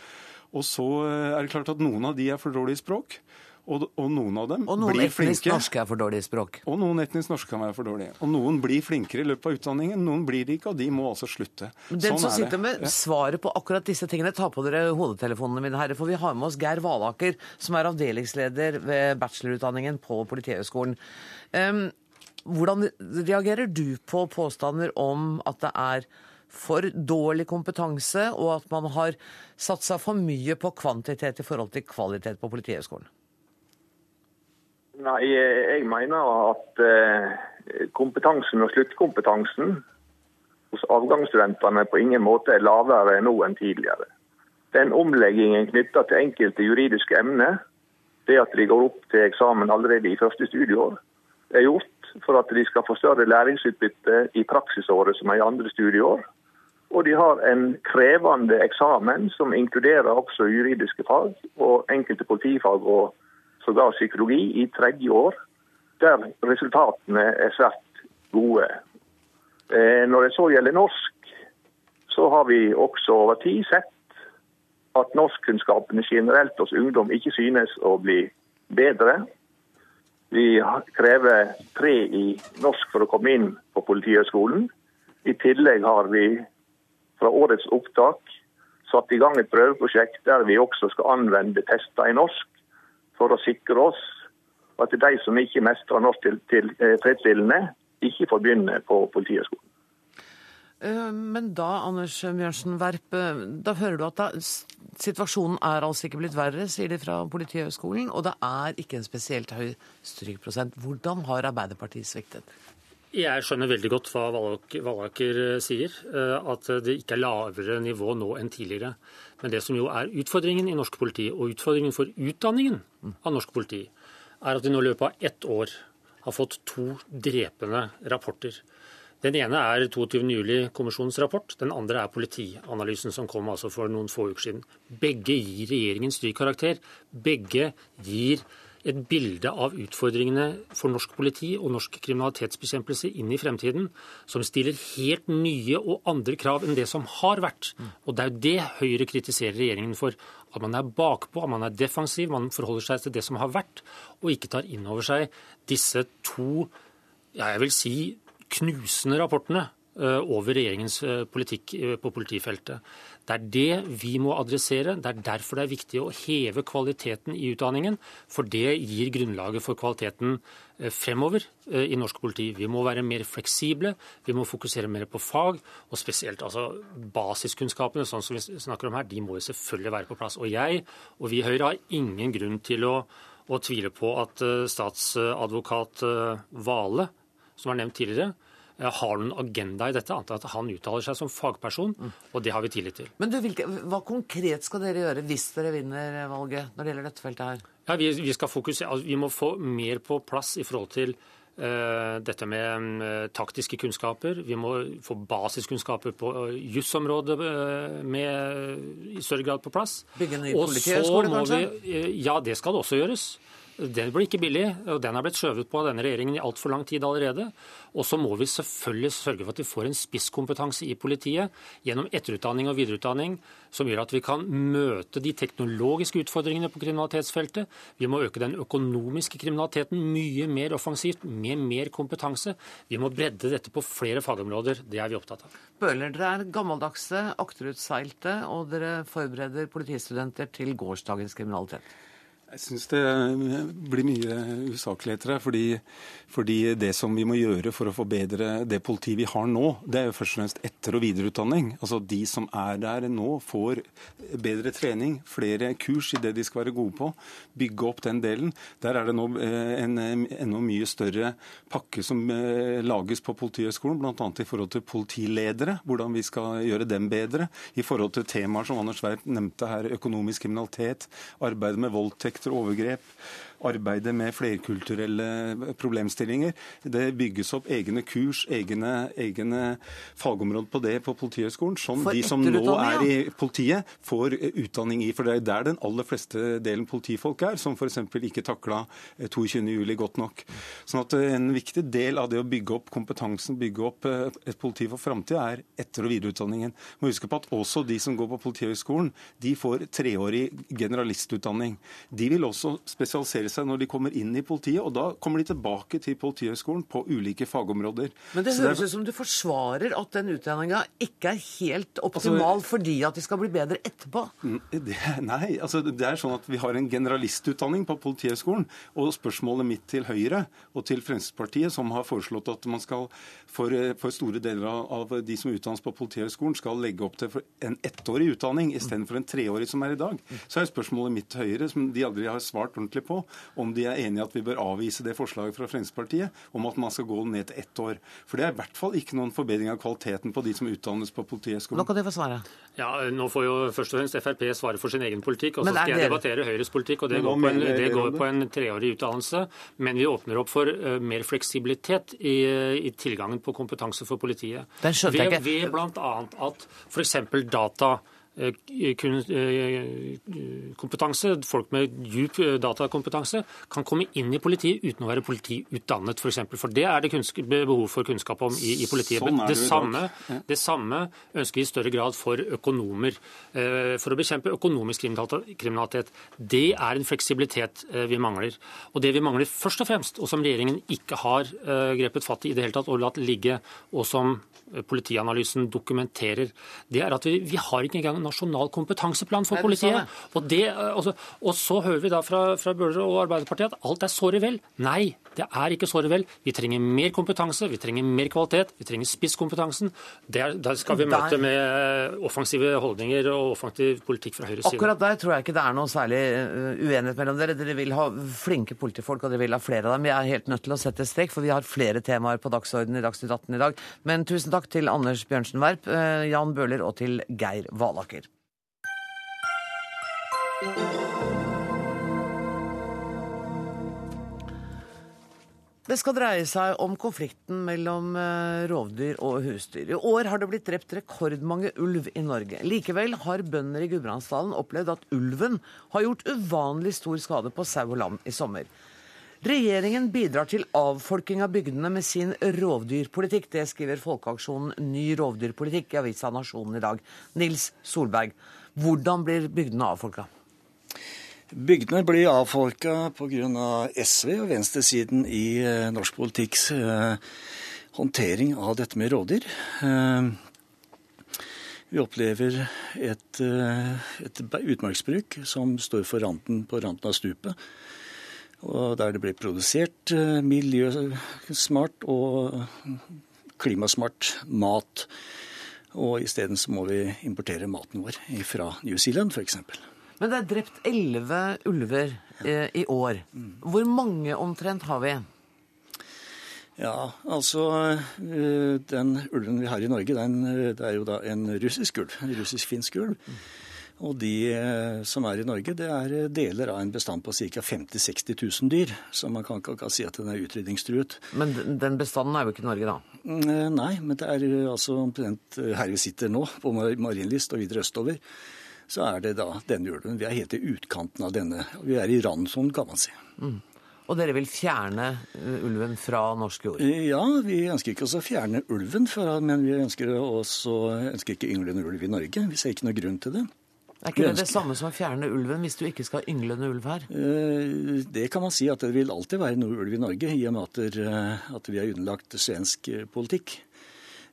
Og så er det klart at noen av de er for dårlige i språk. Og, og, noen av dem og noen blir flinke. etnisk norske er for dårlige i språk. Og noen etnisk norske kan være for dårlige. Og noen blir flinkere i løpet av utdanningen, noen blir det ikke, og de må altså slutte. Den sånn som sitter med ja. svaret på akkurat disse tingene, ta på dere hodetelefonene mine, herre, for vi har med oss Geir Valaker, som er avdelingsleder ved bachelorutdanningen på Politihøgskolen. Um, hvordan reagerer du på påstander om at det er for dårlig kompetanse, og at man har satsa for mye på kvantitet i forhold til kvalitet på Politihøgskolen? Nei, jeg mener at eh, kompetansen og sluttkompetansen hos avgangsstudentene på ingen måte er lavere nå enn tidligere. Den omleggingen knytta til enkelte juridiske emner, det at de går opp til eksamen allerede i første studieår, er gjort for at de skal få større læringsutbytte i praksisåret som er i andre studieår. Og de har en krevende eksamen som inkluderer også juridiske fag og enkelte politifag og sågar psykologi i tredje år, der resultatene er svært gode. Eh, når det så gjelder norsk, så har vi også over tid sett at norskkunnskapene generelt hos ungdom ikke synes å bli bedre. Vi krever tre i norsk for å komme inn på Politihøgskolen. I tillegg har vi fra årets opptak satt i gang et prøveprosjekt der vi også skal anvende tester i norsk for å sikre oss at de som ikke mestrer norsk til, til eh, tilfredsstillende, ikke får begynne på Politihøgskolen. Eh, men da, Anders Bjørnsen Werp, eh, da hører du at da, situasjonen er altså ikke blitt verre, sier de fra Politihøgskolen, og det er ikke en spesielt høy strykprosent. Hvordan har Arbeiderpartiet sviktet? Jeg skjønner veldig godt hva Vallaker sier, at det ikke er lavere nivå nå enn tidligere. Men det som jo er utfordringen i norsk politi, og utfordringen for utdanningen av norsk politi, er at vi nå i løpet av ett år har fått to drepende rapporter. Den ene er 22.07-kommisjonens rapport. Den andre er politianalysen som kom altså for noen få uker siden. Begge gir regjeringen styrkarakter, Begge gir et bilde av utfordringene for norsk politi og norsk kriminalitetsbekjempelse inn i fremtiden, som stiller helt nye og andre krav enn det som har vært. Og det er jo det Høyre kritiserer regjeringen for. At man er bakpå, at man er defensiv, man forholder seg til det som har vært, og ikke tar inn over seg disse to, ja, jeg vil si, knusende rapportene eh, over regjeringens eh, politikk eh, på politifeltet. Det er det vi må adressere. Det er derfor det er viktig å heve kvaliteten i utdanningen. For det gir grunnlaget for kvaliteten eh, fremover eh, i norsk politi. Vi må være mer fleksible, vi må fokusere mer på fag. Og spesielt altså basiskunnskapene, sånn som vi snakker om her, de må jo selvfølgelig være på plass. Og jeg og vi i Høyre har ingen grunn til å, å tvile på at eh, statsadvokat Vale, som var nevnt tidligere, har noen agenda i dette, annet enn at han uttaler seg som fagperson, og det har vi tillit til. Men du, hvilke, Hva konkret skal dere gjøre hvis dere vinner valget når det gjelder dette feltet her? Ja, vi, vi, skal fokusere, altså, vi må få mer på plass i forhold til uh, dette med um, taktiske kunnskaper. Vi må få basiskunnskaper på uh, jusområdet i større grad på plass. Bygge en ny politihøgskole, kanskje? Vi, ja, det skal også gjøres. Den blir ikke billig, og den har blitt skjøvet på av denne regjeringen i altfor lang tid allerede. Og så må vi selvfølgelig sørge for at vi får en spisskompetanse i politiet gjennom etterutdanning og videreutdanning som gjør at vi kan møte de teknologiske utfordringene på kriminalitetsfeltet. Vi må øke den økonomiske kriminaliteten mye mer offensivt, med mer kompetanse. Vi må bredde dette på flere fagområder. Det er vi opptatt av. Bøhler, dere er gammeldagse, akterutseilte, og dere forbereder politistudenter til gårsdagens kriminalitet. Jeg syns det blir mye usakligheter her. Fordi, fordi, det som vi må gjøre for å forbedre det politiet vi har nå, det er jo først og fremst etter- og videreutdanning. Altså De som er der nå, får bedre trening, flere kurs i det de skal være gode på. Bygge opp den delen. Der er det nå eh, en enda mye større pakke som eh, lages på Politihøgskolen, bl.a. i forhold til politiledere. Hvordan vi skal gjøre dem bedre. I forhold til temaer som Anders Werp nevnte her, økonomisk kriminalitet, arbeidet med voldtekt voldtekter og overgrep arbeidet med flerkulturelle problemstillinger. Det bygges opp egne kurs, egne, egne fagområder på det på Politihøgskolen, som de som nå er i politiet, får utdanning i. For det er der den aller fleste delen politifolk er, som f.eks. ikke takla 22.07 godt nok. Sånn at En viktig del av det å bygge opp kompetansen, bygge opp eh, et politi for framtida, er etter- og videreutdanningen. Må huske på at også de som går på Politihøgskolen, de får treårig generalistutdanning. De vil også spesialisere kvalifiserer seg når de kommer inn i politiet, og da kommer de tilbake til Politihøgskolen på ulike fagområder. Men det høres ut som du forsvarer at den utdanninga ikke er helt optimal altså, fordi at de skal bli bedre etterpå? Det, nei, altså det er sånn at vi har en generalistutdanning på Politihøgskolen. Og spørsmålet mitt til Høyre og til Fremskrittspartiet, som har foreslått at man skal for, for store deler av de som utdannes på Politihøgskolen, skal legge opp til en ettårig utdanning istedenfor en treårig som er i dag, så er spørsmålet mitt til Høyre, som de aldri har svart ordentlig på, om de er enig i at vi bør avvise det forslaget fra Fremskrittspartiet om at man skal gå ned til ett år. For det er i hvert fall ikke noen forbedring av kvaliteten på de som utdannes på Politihøgskolen. Nå kan dere få svare. Ja, Nå får jo først og fremst Frp svare for sin egen politikk, og så skal jeg debattere Høyres politikk. og Det går på en, det går på en treårig utdannelse. Men vi åpner opp for uh, mer fleksibilitet i, i, tilgangen på kompetanse for politiet. Den skjønte jeg ikke. Ved, ved bl.a. at f.eks. data kompetanse, folk med djup eh, datakompetanse, kan komme inn i politiet uten å være politiutdannet, f.eks. For, eksempel. for det er det behov for kunnskap om i, i politiet. Sånn det, det, samme, det, samme, ønsker vi i større grad for økonomer. For å bekjempe økonomisk kriminalitet. Det er en fleksibilitet vi mangler. Og det vi mangler først og fremst, og som regjeringen ikke har grepet fatt i i det hele tatt og latt ligge, og som politianalysen dokumenterer, det er at vi, vi har ikke engang nasjonal kompetanseplan for politiet. Og, det, altså, og, så hører vi da fra, fra Bøhler og Arbeiderpartiet at alt er såre vel. Nei, det er ikke såre vel. Vi trenger mer kompetanse, vi trenger mer kvalitet, vi trenger spisskompetansen. Der, der skal vi møte med offensive holdninger og offensiv politikk fra Høyres side. Akkurat der tror jeg ikke det er noe særlig uh, uenighet mellom dere. Dere vil ha flinke politifolk, og dere vil ha flere av dem. Vi er helt nødt til å sette strek, for vi har flere temaer på dagsordenen i Dagsnytt 18 i dag. Men tusen takk til Anders Bjørnsen Werp, Jan Bøhler og til Geir Valaker. Det skal dreie seg om konflikten mellom eh, rovdyr og husdyr. I år har det blitt drept rekordmange ulv i Norge. Likevel har bønder i Gudbrandsdalen opplevd at ulven har gjort uvanlig stor skade på sau og lam i sommer. Regjeringen bidrar til avfolking av bygdene med sin rovdyrpolitikk. Det skriver Folkeaksjonen Ny rovdyrpolitikk i avisa Nasjonen i dag. Nils Solberg, hvordan blir bygdene avfolka? Bygdene blir avfolka pga. SV og venstresiden i eh, norsk politikks eh, håndtering av dette med rovdyr. Eh, vi opplever et, et utmarksbruk som står for randen, på randen av stupet. Og der det blir produsert miljøsmart og klimasmart mat. Og isteden så må vi importere maten vår fra New Zealand f.eks. Men det er drept elleve ulver eh, i år. Hvor mange omtrent har vi? Ja, altså eh, Den ulven vi har i Norge, den, eh, det er jo da en russisk ulv. En russisk-finsk ulv. Og de eh, som er i Norge, det er deler av en bestand på ca. 50 000-60 000 dyr. Så man kan ikke si at den er utrydningstruet. Men den bestanden er jo ikke i Norge, da? Mm, nei, men det er altså omtrent her vi sitter nå, på Marienlyst og videre østover så er det da denne ulven. Vi er helt i utkanten av denne. Vi er i randsonen, kan man si. Mm. Og dere vil fjerne eh, ulven fra norsk jord? Ja, vi ønsker ikke å fjerne ulven, men vi ønsker, også, ønsker ikke ynglende ulv i Norge. Vi ser ikke noe grunn til det. Er ikke det det samme som å fjerne ulven hvis du ikke skal ha ynglende ulv her? Eh, det kan man si at det vil alltid være noe ulv i Norge, i og med at, vi er underlagt svensk politikk.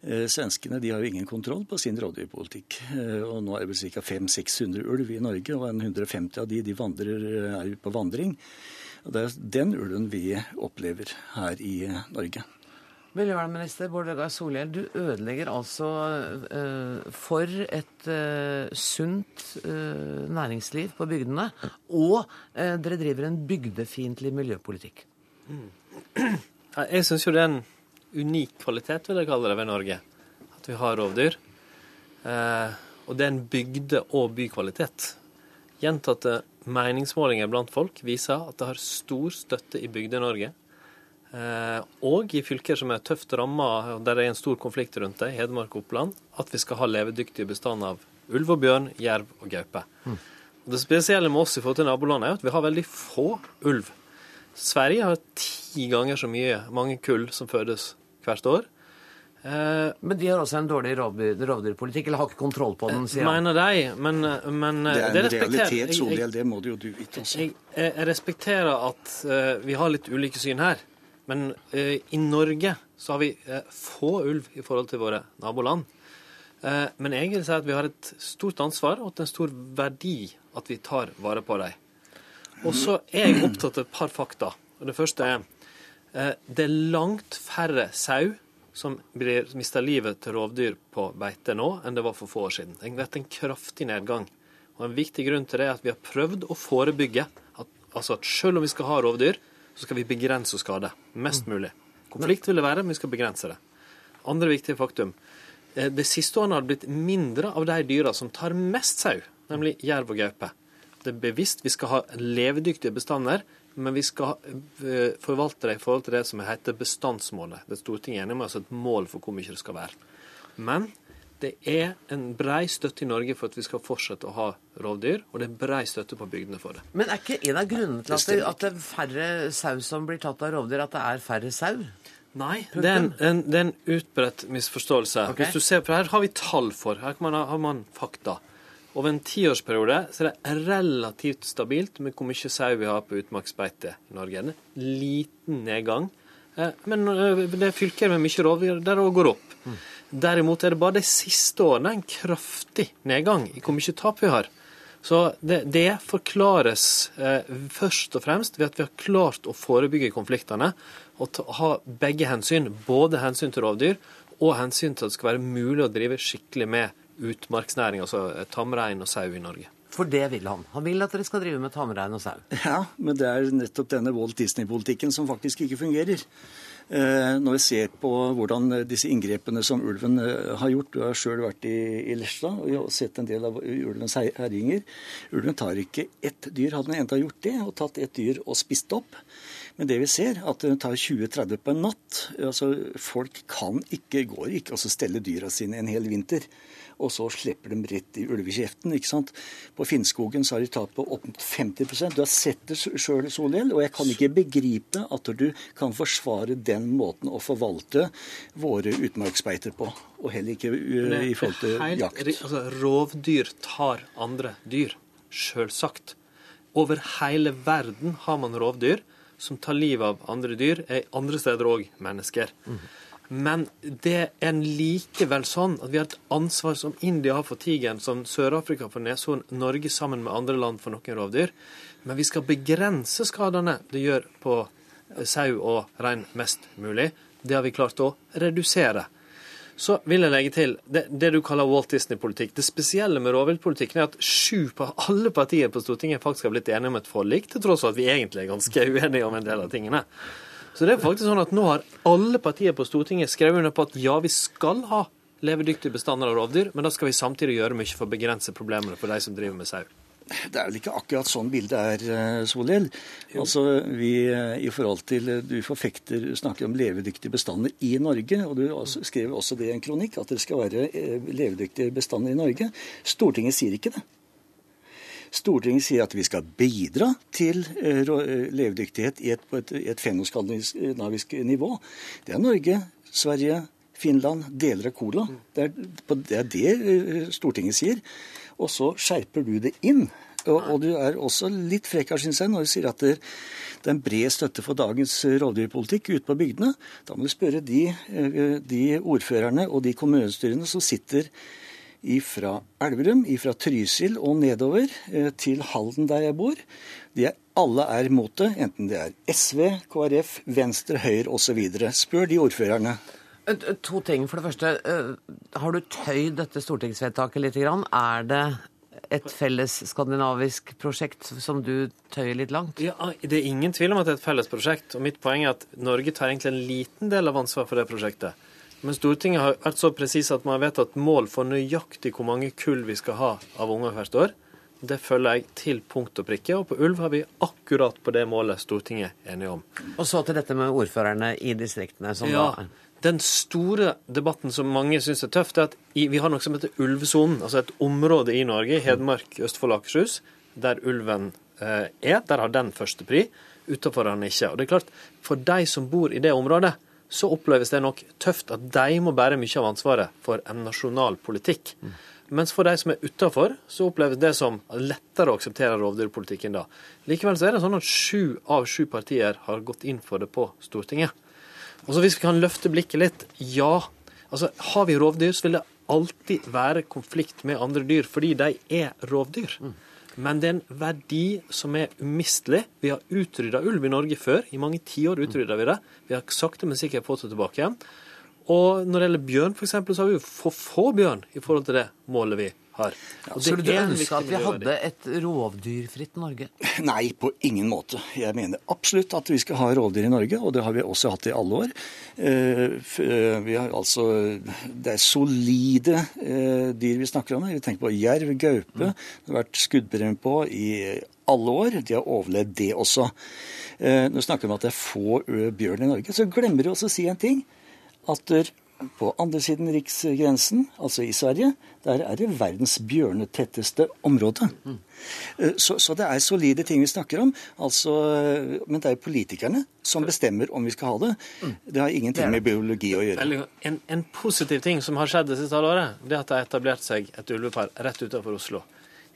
Eh, svenskene de har jo ingen kontroll på sin rovdyrpolitikk. Eh, og nå er det vel ca. 500-600 ulv i Norge, og 150 av de, de vandrer, er ute på vandring. Og Det er den ulven vi opplever her i Norge. Miljøvernminister Bård Vegar Solhjell, du ødelegger altså eh, for et eh, sunt eh, næringsliv på bygdene, og dere driver en bygdefiendtlig miljøpolitikk. Mm. Jeg syns jo det er en unik kvalitet, vil jeg kalle det, ved Norge. At vi har rovdyr. og det er en bygde- og bykvalitet. Gjentatte meningsmålinger blant folk viser at det har stor støtte i Bygde-Norge Eh, og i fylker som er tøft ramma, der det er en stor konflikt rundt det, Hedmark og Oppland, at vi skal ha levedyktige bestander av ulv og bjørn, jerv og gaupe. Mm. Det spesielle med oss i forhold til nabolandet er at vi har veldig få ulv. Sverige har ti ganger så mye, mange kull som fødes hvert år. Eh, men de har også en dårlig rovdyrpolitikk, eller har ikke kontroll på den, sier han. Mener de, men, men Det er en realitet, Solhjell, det må du jo du vite også. Jeg, jeg, respekterer at uh, vi har litt ulike syn her. Men eh, i Norge så har vi eh, få ulv i forhold til våre naboland. Eh, men jeg vil si at vi har et stort ansvar og en stor verdi at vi tar vare på dem. Og så er jeg opptatt av et par fakta. Og det første er eh, det er langt færre sau som blir, mista livet til rovdyr på beite nå, enn det var for få år siden. Det har vært en kraftig nedgang. Og En viktig grunn til det er at vi har prøvd å forebygge at, altså at selv om vi skal ha rovdyr, så skal vi begrense skade mest mulig. Konflikt vil det være, men vi skal begrense det. Andre viktige faktum. Eh, det siste årene har det blitt mindre av de dyra som tar mest sau, nemlig jerv og gaupe. Det er bevisst vi skal ha levedyktige bestander, men vi skal eh, forvalte det i forhold til det som heter bestandsmålet. Det er Stortinget enig med oss et mål for hvor mye det skal være. Men det er en brei støtte i Norge for at vi skal fortsette å ha rovdyr, og det er brei støtte på bygdene for det. Men er ikke en av grunnene til at det, at det er færre sau som blir tatt av rovdyr, at det er færre sau? Nei, det er en, en, det er en utbredt misforståelse. Okay. Hvis du ser, for Her har vi tall for, her man, har man fakta. Over en tiårsperiode så er det relativt stabilt med hvor mye sau vi har på utmarksbeite i Norge. En liten nedgang. Eh, men eh, det er fylker med mye rovdyr der det går opp. Mm. Derimot er det bare de siste årene en kraftig nedgang i hvor mye tap vi har. Så det, det forklares eh, først og fremst ved at vi har klart å forebygge konfliktene og ta, ha begge hensyn. Både hensyn til rovdyr og hensyn til at det skal være mulig å drive skikkelig med utmarksnæring, altså eh, tamrein og sau i Norge. For det vil han. Han vil at dere skal drive med tamrein og sau. Ja, men det er nettopp denne Walt Disney-politikken som faktisk ikke fungerer. Eh, når vi ser på hvordan disse inngrepene som ulven eh, har gjort Du har sjøl vært i, i Lesja og sett en del av ulvens herjinger. Ulven tar ikke ett dyr. Hadde den enda gjort det og tatt ett dyr og spist opp, men det vi ser, at den tar 20-30 på en natt. Altså, folk kan ikke, går ikke og stelle dyra sine en hel vinter og så slipper de rett i ulvekjeften. ikke sant? På Finnskogen så har de tatt på opp mot 50% Du har sett det sjøl, Solhjell, og jeg kan ikke begripe at du kan forsvare den måten å forvalte våre utmarksbeiter på. Og heller ikke i forhold til helt, jakt. Altså, rovdyr tar andre dyr. Sjølsagt. Over hele verden har man rovdyr som tar livet av andre dyr, er andre steder òg mennesker. Mm. Men det er likevel sånn at vi har et ansvar som India har for tigeren, som Sør-Afrika for neshorn, Norge sammen med andre land for noen rovdyr. Men vi skal begrense skadene det gjør på sau og rein mest mulig. Det har vi klart å redusere. Så vil jeg legge til det, det du kaller Walt Disney-politikk. Det spesielle med rovviltpolitikken er at sju på alle partier på Stortinget faktisk har blitt enige om et forlik, til tross for at vi egentlig er ganske uenige om en del av tingene. Så det er faktisk sånn at nå har alle partier på Stortinget skrevet under på at ja, vi skal ha levedyktige bestander av rovdyr, men da skal vi samtidig gjøre mye for å begrense problemene for de som driver med sau. Det er vel ikke akkurat sånn bildet er, eh, Solhjell. Altså, vi eh, i forhold til eh, Du forfekter, snakker om levedyktige bestander i Norge, og du også, skrev også det i en kronikk, at det skal være levedyktige bestander i Norge. Stortinget sier ikke det. Stortinget sier at vi skal bidra til eh, eh, levedyktighet i et, på et, et fenoskandinavisk nivå. Det er Norge, Sverige, Finland, deler av Cola. Det er, det er det eh, Stortinget sier. Og så skjerper du det inn Og, og du er også litt frekk her, syns jeg, når du sier at det, er en bred støtte for dagens rovdyrpolitikk ute på bygdene. Da må du spørre de, de ordførerne og de kommunestyrene som sitter fra Elverum, fra Trysil og nedover eh, til Halden, der jeg bor. De er, alle er imot det, enten det er SV, KrF, Venstre, Høyre osv. Spør de ordførerne. To ting. For det første, har du tøyd dette stortingsvedtaket litt? Er det et felles skandinavisk prosjekt som du tøyer litt langt? Ja, Det er ingen tvil om at det er et felles prosjekt. og Mitt poeng er at Norge tar egentlig en liten del av ansvaret for det prosjektet. Men Stortinget har vært så presis at man har vedtatt mål for nøyaktig hvor mange kull vi skal ha av unger hvert år. Det følger jeg til punkt og prikke, og på ulv har vi akkurat på det målet Stortinget er enige om. Og så til dette med ordførerne i distriktene. som ja. den store debatten som mange syns er tøft, er at vi har noe som heter ulvesonen. Altså et område i Norge, Hedmark, Østfold og Akershus, der ulven eh, er. Der har den første pri. Utenfor har den ikke. Og det er klart, For de som bor i det området, så oppleves det nok tøft at de må bære mye av ansvaret for en nasjonal politikk. Mm. Mens for de som er utafor, så oppleves det som lettere å akseptere rovdyrpolitikken da. Likevel så er det sånn at sju av sju partier har gått inn for det på Stortinget. Og så Hvis vi kan løfte blikket litt ja. Altså, Har vi rovdyr, så vil det alltid være konflikt med andre dyr, fordi de er rovdyr. Mm. Men det er en verdi som er umistelig. Vi har utrydda ulv i Norge før. I mange tiår utrydda vi det. Vi har sakte, men sikkert fått det tilbake igjen. Og når det gjelder bjørn, f.eks., så har vi jo for få bjørn i forhold til det målet vi har. Ja, så du ønske at vi hadde et rovdyrfritt Norge? Nei, på ingen måte. Jeg mener absolutt at vi skal ha rovdyr i Norge, og det har vi også hatt i alle år. Eh, eh, vi har altså, Det er solide eh, dyr vi snakker om. Vi tenker på jerv, gaupe. Mm. Det har vært skuddpremie på i alle år. De har overlevd det også. Når vi snakker om at det er få bjørn i Norge, så glemmer vi også å si en ting. At på andre siden riksgrensen, altså i Sverige, der er det verdens bjørnetetteste område. Mm. Så, så, det er solide ting vi snakker om. Altså, men det er politikerne som bestemmer om vi skal ha det. Det har ingenting med biologi å gjøre. En, en positiv ting som har skjedd det siste halvåret, det er at det har etablert seg et ulvepar rett utenfor Oslo.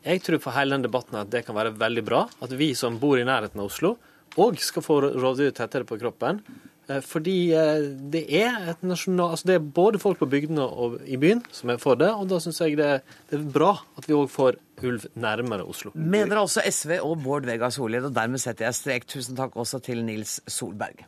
Jeg tror for hele den debatten at det kan være veldig bra at vi som bor i nærheten av Oslo, òg skal få rovdyr tettere på kroppen. Eh, fordi eh, det er et nasjonal, altså det er både folk på bygdene og i byen som er for det, og da syns jeg det, det, er bra at vi òg får ulv nærmere Oslo. Mener altså SV og Bård Vegar Solhjell, og dermed setter jeg strek. Tusen takk også til Nils Solberg.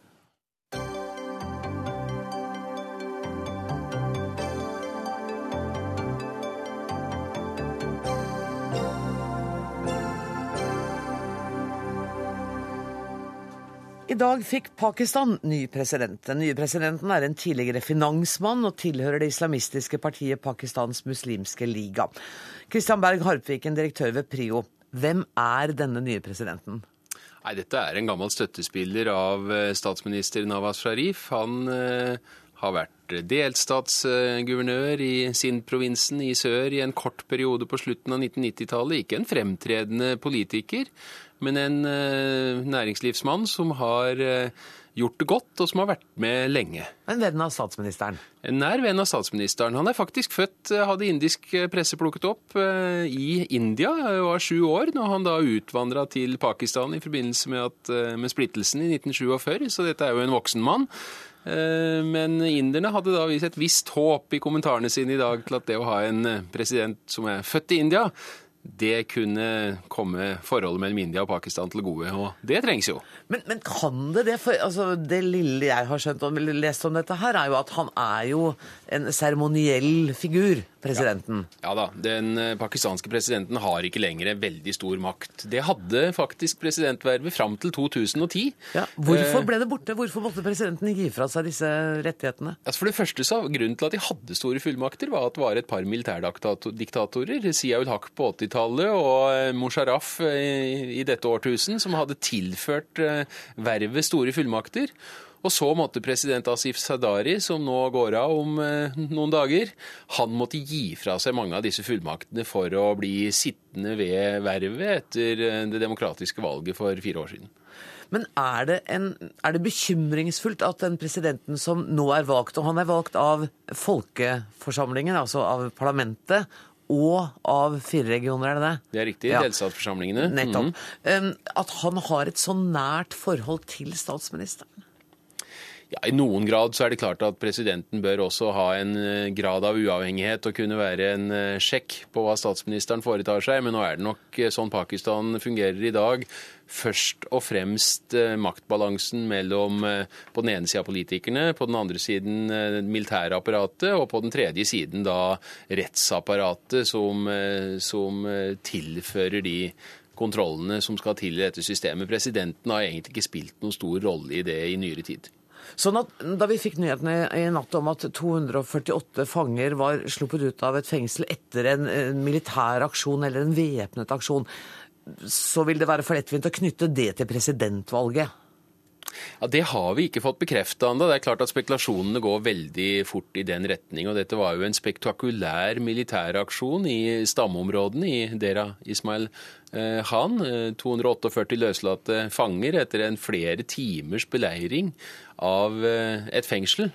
I dag fikk Pakistan ny president. Den nye presidenten er en tidligere finansmann og tilhører det islamistiske partiet Pakistans muslimske liga. Kristian Berg Harpviken, direktør ved Prio. Hvem er denne nye presidenten? Nei, Dette er en gammel støttespiller av eh, statsminister Nawaz Sharif. Han eh, har vært delstatsguvernør i Sindh-provinsen i sør i en kort periode på slutten av 1990-tallet. Ikke en fremtredende politiker, men en uh, næringslivsmann som har uh, gjort det godt, og som har vært med lenge. En venn av statsministeren? En nær venn av statsministeren. Han er faktisk født, eh, hadde indisk presse plukket opp, i India. Var sju år når han da utvandra til Pakistan i forbindelse med, at, med splittelsen i 1947, så dette er jo en voksen mann. Men inderne hadde da vist et visst håp i kommentarene sine i dag til at det å ha en president som er født i India, det kunne komme forholdet mellom India og Pakistan til gode. Og det trengs jo. Men, men kan det det? For altså, det lille jeg har skjønt og lest om dette her, er jo at han er jo en seremoniell figur presidenten. Ja. ja. da. Den eh, pakistanske presidenten har ikke lenger veldig stor makt. Det hadde faktisk presidentvervet fram til 2010. Ja. Hvorfor eh, ble det borte? Hvorfor måtte presidenten gi fra seg disse rettighetene? Altså for det første så, Grunnen til at de hadde store fullmakter, var at det var et par militærdiktatorer, Ziaul Haq på 80-tallet og eh, Musharraf i, i dette årtusen, som hadde tilført vervet store fullmakter. Og så måtte president Asif Sadari, som nå går av om eh, noen dager, han måtte gi fra seg mange av disse fullmaktene for å bli sittende ved vervet etter eh, det demokratiske valget for fire år siden. Men er det, en, er det, bekymringsfullt at den presidenten som nå er valgt, og han er valgt av folkeforsamlingen, altså av parlamentet, og av fire regioner, er det det? Det er riktig. Ja. Delstatsforsamlingene. Nettopp. Mm -hmm. At han har et så nært forhold til statsministeren. Ja, I noen grad så er det klart at presidenten bør også ha en eh, grad av uavhengighet og kunne være en eh, sjekk på hva statsministeren foretar seg, men nå er det nok eh, sånn Pakistan fungerer i dag. Først og fremst maktbalansen mellom på den ene sida politikerne, på den andre siden militærapparatet, og på den tredje siden da rettsapparatet som, som tilfører de kontrollene som skal til i dette systemet. Presidenten har egentlig ikke spilt noen stor rolle i det i nyere tid. Sånn at Da vi fikk nyhetene i natt om at 248 fanger var sluppet ut av et fengsel etter en eh, militær aksjon eller en væpnet aksjon, så vil det være for lettvint å knytte det til presidentvalget. Ja, Det har vi ikke fått bekrefta ennå. Det er klart at spekulasjonene går veldig fort i den retning. og Dette var jo en spektakulær militæraksjon i stammeområdene i Dera Ismail han, Eh, 248 løslatte fanger etter en flere timers beleiring av eh, et fengsel.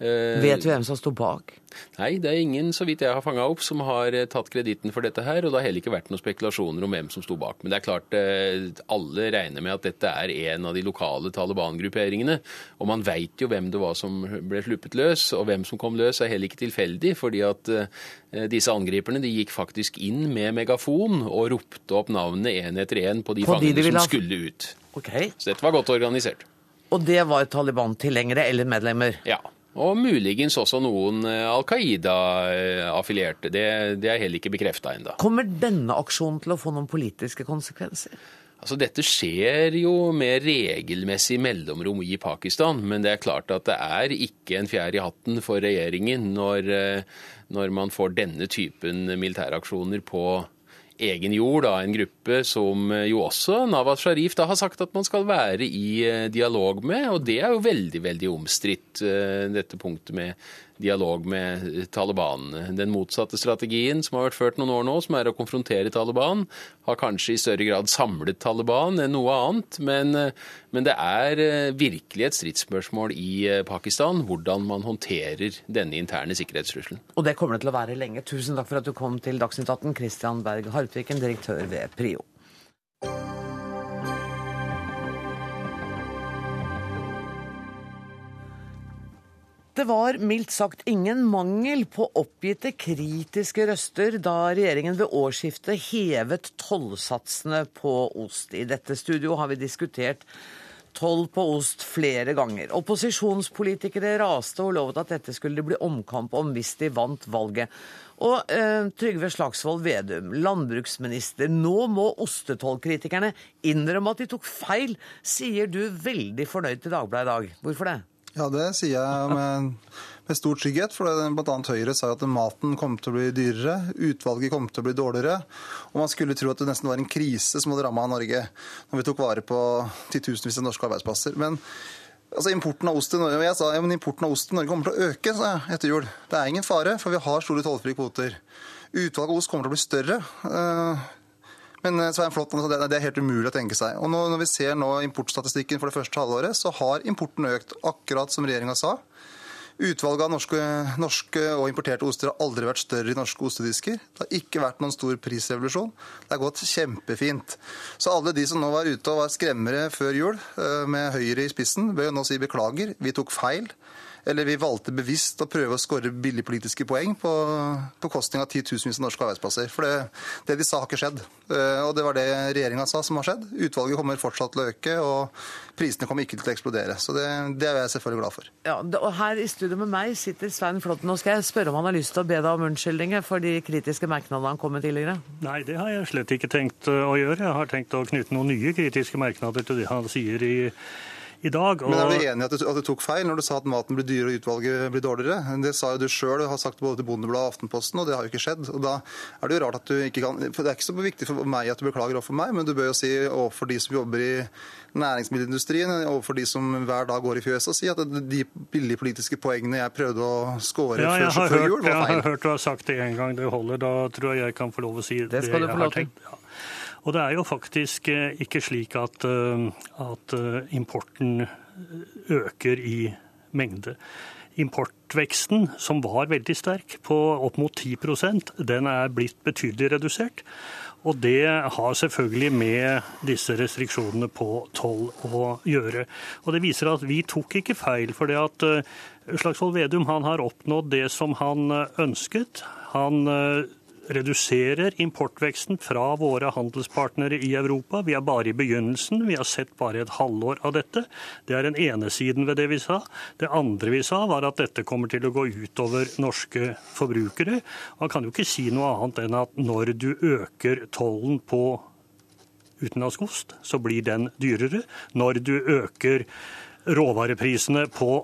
Eh, Vet vi hvem som sto bak? Nei, det er ingen, så vidt jeg har fanga opp, som har eh, tatt kreditten for dette her. Og det har heller ikke vært noen spekulasjoner om hvem som sto bak. Men det er klart, eh, alle regner med at dette er en av de lokale Taliban-grupperingene. Og man veit jo hvem det var som ble sluppet løs, og hvem som kom løs er heller ikke tilfeldig. fordi at eh, disse angriperne de gikk faktisk inn med megafon og ropte opp navnene én etter én på de På fangene de som ha- skulle ut. Okay. Så dette var godt organisert. Og det var Taliban-tilhengere eller medlemmer? Ja. Og muligens også noen eh, Al Qaida-affilierte. Det, det er heller ikke bekrefta ennå. Kommer denne aksjonen til å få noen politiske konsekvenser? Altså, dette skjer jo med regelmessig mellomrom i Pakistan, men det er klart at det er ikke en fjær i hatten for regjeringen når, eh, når man får denne typen militæraksjoner på egen jord av en gruppe som eh, jo også Nawaz Sharif da har sagt at man skal være i eh, dialog med, og det er jo veldig, veldig omstridt, eh, dette punktet med dialog med Taliban. Den motsatte strategien som har vært ført noen år nå, som er å konfrontere Taliban, har kanskje i større grad samlet Taliban enn noe annet, men, men det er eh, virkelig et stridsspørsmål i eh, Pakistan hvordan man håndterer denne interne sikkerhetstrusselen. Og det kommer det til å være lenge. Tusen takk for at du kom til Dagsnytt 18, Christian Berg Harpviken, direktør ved Prio. Det var mildt sagt ingen mangel på oppgitte kritiske røster da regjeringen ved årsskiftet hevet tollsatsene på ost. I dette studio har vi diskutert toll på ost flere ganger. Opposisjonspolitikere raste og lovet at dette skulle det bli omkamp om hvis de vant valget. Og eh, Trygve Slagsvold Vedum, landbruksminister, nå må ostetollkritikerne innrømme at de tok feil, sier du veldig fornøyd til Dagbladet i dag. Hvorfor det? Ja, det sier jeg med, med stor trygghet. For bl.a. Høyre sa at maten kom til å bli dyrere, utvalget kom til å bli dårligere. Og man skulle tro at det nesten var en krise som hadde ramma Norge når vi tok vare på titusenvis av norske arbeidsplasser. Men altså, importen av ost til Norge, sa, ja, importen av ost til Norge kommer til å øke sa jeg, etter jul. Det er ingen fare, for vi har store tollfrie kvoter. Utvalget av ost kommer til å bli større. Men eh, Svein Flåtten, altså, det er helt umulig å tenke seg. Og Når vi ser nå importstatistikken for det første halvåret, så har importen økt, akkurat som regjeringa sa. Utvalget av norske, norske og importerte oster har aldri vært større i norske ostedisker. Det har ikke vært noen stor prisrevolusjon. Det har gått kjempefint. Så alle de som nå var ute og var skremmere før jul, eh, med Høyre i spissen, bør jo nå si beklager. Vi tok feil. Eller vi valgte bevisst å prøve å skåre billigpolitiske poeng på bekostning av titusenvis av norske arbeidsplasser. For det, det de sa, har ikke skjedd. Eh, Og det var det regjeringa sa som har skjedd. Utvalget kommer fortsatt til å øke, og prisene kommer ikke til å eksplodere. Så det, det er jeg selvfølgelig glad for. Ja, og Her i studio med meg sitter Svein Flåtten. Nå skal jeg spørre om han har lyst til å be deg om unnskyldninger for de kritiske merknadene han kom med tidligere. Nei, det har jeg slett ikke tenkt uh, å gjøre. Jeg har tenkt å knytte noen nye kritiske merknader til det han sier i, i dag. Men er og- du enig i at du, at du tok feil når du sa at maten blir dyrere og utvalget blir dårligere? Det sa jo du sjøl, har sagt både til Bondebladet og Aftenposten, og det har jo ikke skjedd. Og da er det jo rart at du ikke kan For det er ikke så viktig for meg at du beklager overfor meg, men du bør jo si overfor de som jobber i næringsmiddelindustrien, overfor de som hver dag går i fjøset, og si at de billige politiske poengene jeg prøvde å score Ja, før, har, før hørt, jul, jeg har hørt du har sagt det en gang. Det holder. Da tror jeg jeg kan få lov å si det, skal du jeg få har lov til. tenkt. Ja. Og det er jo faktisk eh, ikke slik at, eh, at eh, importen øker i mengde. importveksten, som var veldig sterk, på opp mot 10% den er blitt betydelig redusert. Og det har selvfølgelig med disse restriksjonene på toll å gjøre. Og det viser at vi tok ikke feil, for det at Slagsvold Vedum har oppnådd det som han ønsket. Han reduserer importveksten fra våre handelspartnere i Europa. Vi er bare i begynnelsen. Vi har sett bare et halvår av dette. Det er den ene siden ved det vi sa. Det andre vi sa, var at dette kommer til å gå utover norske forbrukere. Man kan jo ikke si noe annet enn at når du øker tollen på utenlandsk ost, så blir den dyrere. Når du øker råvareprisene på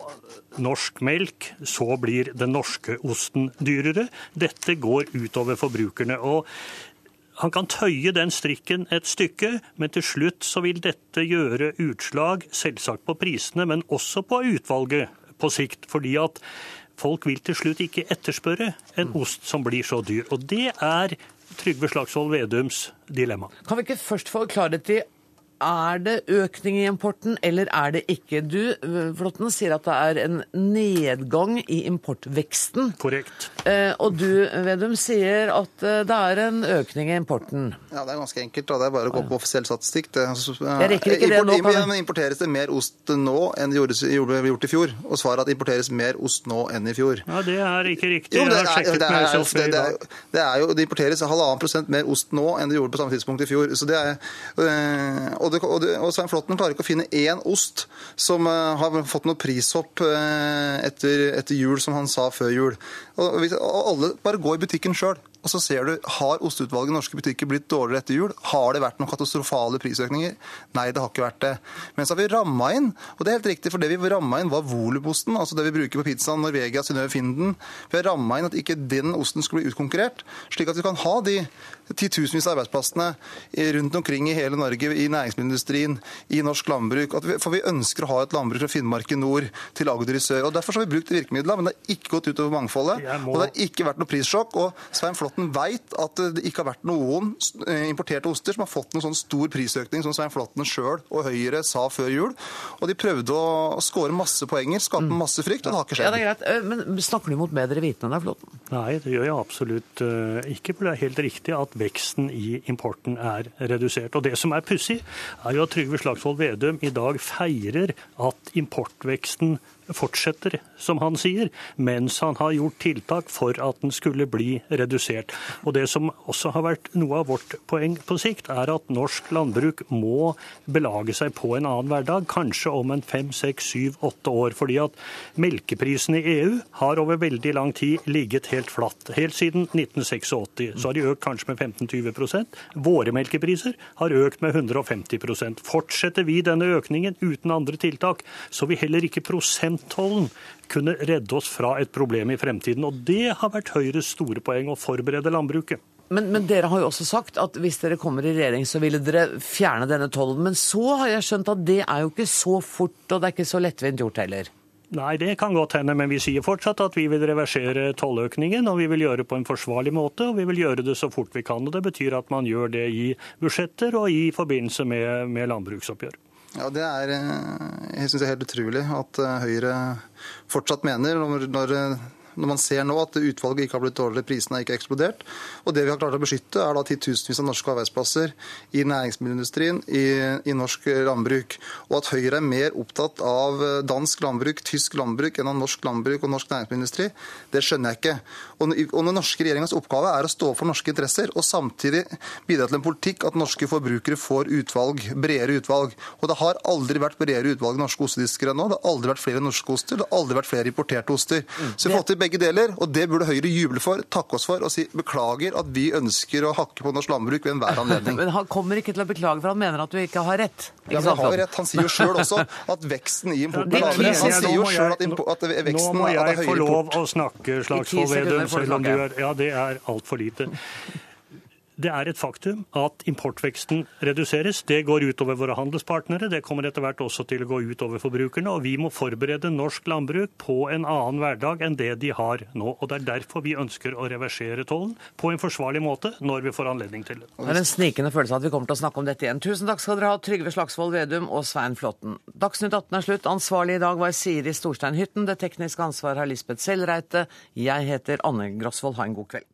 norsk melk, så blir den norske osten dyrere. Dette går utover forbrukerne. og han kan tøye den strikken et stykke, men til slutt så vil dette gjøre utslag selvsagt på prisene, men også på utvalget på sikt. Fordi at folk vil til slutt ikke etterspørre en ost som blir så dyr. Og det er Trygve Slagsvold Vedums dilemma. Kan vi ikke først få klarhet i er det økning i importen, eller er det ikke? Du, Flåtten, sier at det er en nedgang i importveksten. Korrekt. Eh, og du, Vedum, sier at eh, det er en økning i importen. Ja, Det er ganske enkelt. da. Det er bare å gå på offisiell statistikk. Det, altså, Jeg rekker ikke det nå, kan men Importeres det mer ost nå enn det gjorde, gjorde, gjort i fjor? Og svaret er at det importeres mer ost nå enn i fjor. Ja, Det er ikke riktig. Jo, det, Jeg har er, det, er, det, er, det er jo, det importeres halvannen prosent mer ost nå enn det gjorde på samme tidspunkt i fjor. Så det er, øh, og, og, Svein Flåtten klarer ikke å finne én ost som øh, har fått noe prishopp øh, etter, etter jul, som han sa før jul. Og, og alle bare går i butikken sjøl. Og så ser du, Har osteutvalget i norske butikker blitt dårligere etter jul? Har det vært noen katastrofale prisøkninger? Nei, det har ikke vært det. Men så har vi ramma inn, og det er helt riktig, for det vi ramma inn var volumosten, altså det vi bruker på pizzaen, Norvegia, Synnøve Finden. Vi har ramma inn at ikke den osten skulle bli utkonkurrert, slik at vi kan ha de titusenvis av arbeidsplassene rundt omkring i hele Norge, i næringsmiddelindustrien, i norsk landbruk. Vi, for vi ønsker å ha et landbruk fra Finnmark i nord til Agder i sør. og Derfor har vi brukt virkemidlene, men det har ikke gått utover mangfoldet. må- Og det har ikke vært noe prissjokk. og Svein Flåtten veit at det ikke har vært noen eh, importerte oster som har fått noen sånn stor prisøkning som Svein Flåtten sjøl og Høyre sa før jul. Og de prøvde å skåre masse poenger, skape masse frykt, og det har ikke skjedd. Ja, det er greit. Eh, Men snakker du mot bedre vitende Flåtten? Nei, det gjør jeg absolutt eh, ikke. For det er helt riktig at veksten i importen er redusert. Og det som er pussig, er jo at Trygve Slagsvold Vedum i dag feirer at importveksten fortsetter, som han sier, mens han har gjort tiltak for at den skulle bli redusert. Og det som også har vært noe av vårt poeng på sikt, er at norsk landbruk må belage seg på en annen hverdag, kanskje om en fem, seks, syv, åtte år. Fordi at melkeprisen i EU har over veldig lang tid ligget helt flatt. Helt siden 1986 så har de økt kanskje med 15-20% Våre melkepriser har økt med 150% Fortsetter vi denne økningen uten andre tiltak, så vil heller ikke prosenttollen kunne redde oss fra et problem i fremtiden. Og det har vært Høyres store poeng å forberede landbruket. Men, men dere har jo også sagt at hvis dere kommer i regjering, så ville dere fjerne denne tollen. Men så har jeg skjønt at det er jo ikke så fort, og det er ikke så lettvint gjort heller. Nei, det kan godt hende, men vi sier fortsatt at vi vil reversere tolløkningen, og vi vil gjøre det på en forsvarlig måte, og vi vil gjøre det så fort vi kan. og Det betyr at man gjør det i budsjetter og i forbindelse med, med landbruksoppgjør. Ja, det er eh, jeg synes det er helt utrolig at eh, Høyre fortsatt mener, når, når, når man ser nå at utvalget ikke har blitt dårligere, prisene har ikke eksplodert. Og det vi har klart å beskytte, er da titusenvis av norske arbeidsplasser i næringsmiddelindustrien, i, i norsk landbruk. Og at Høyre er mer opptatt av dansk landbruk, tysk landbruk enn av norsk landbruk og norsk næringsmiddelindustri, det skjønner jeg ikke. Og og den norske regjeringas oppgave er å stå for norske interesser, og samtidig bidra til en politikk at norske forbrukere får utvalg, bredere utvalg. Og det har aldri vært bredere utvalg i norske ostedisker enn nå. Det har aldri vært flere norske oster, det har aldri vært flere importerte oster. Så vi har fått til begge deler, og det burde Høyre juble for, takke oss for og si beklager at vi ønsker å hakke på norsk landbruk ved enhver anledning. Men han kommer ikke til å beklage, for han mener at du ikke har rett. Ja, men Han har jo rett. Han sier jo sjøl også at veksten i importen er lavere. Han sier jo sjøl at, at, impo- at Nå må er jeg få lov å snakke, Slagsvold Vedum, du selv om du er Ja, det er altfor lite. Det er et faktum at importveksten reduseres. Det går utover våre handelspartnere, det kommer etter hvert også til å gå utover forbrukerne. Og vi må forberede norsk landbruk på en annen hverdag enn det de har nå. Og det er derfor vi ønsker å reversere tollen på en forsvarlig måte når vi får anledning til det. Det er en snikende følelse at vi kommer til å snakke om dette igjen. Tusen takk skal dere ha, Trygve Slagsvold Vedum og Svein Flåtten. Dagsnytt 18 er slutt. Ansvarlig i dag var Siri Storstein Hytten. Det tekniske ansvaret har Lisbeth Sellreite. Jeg heter Anne Grosvold. Ha en god kveld.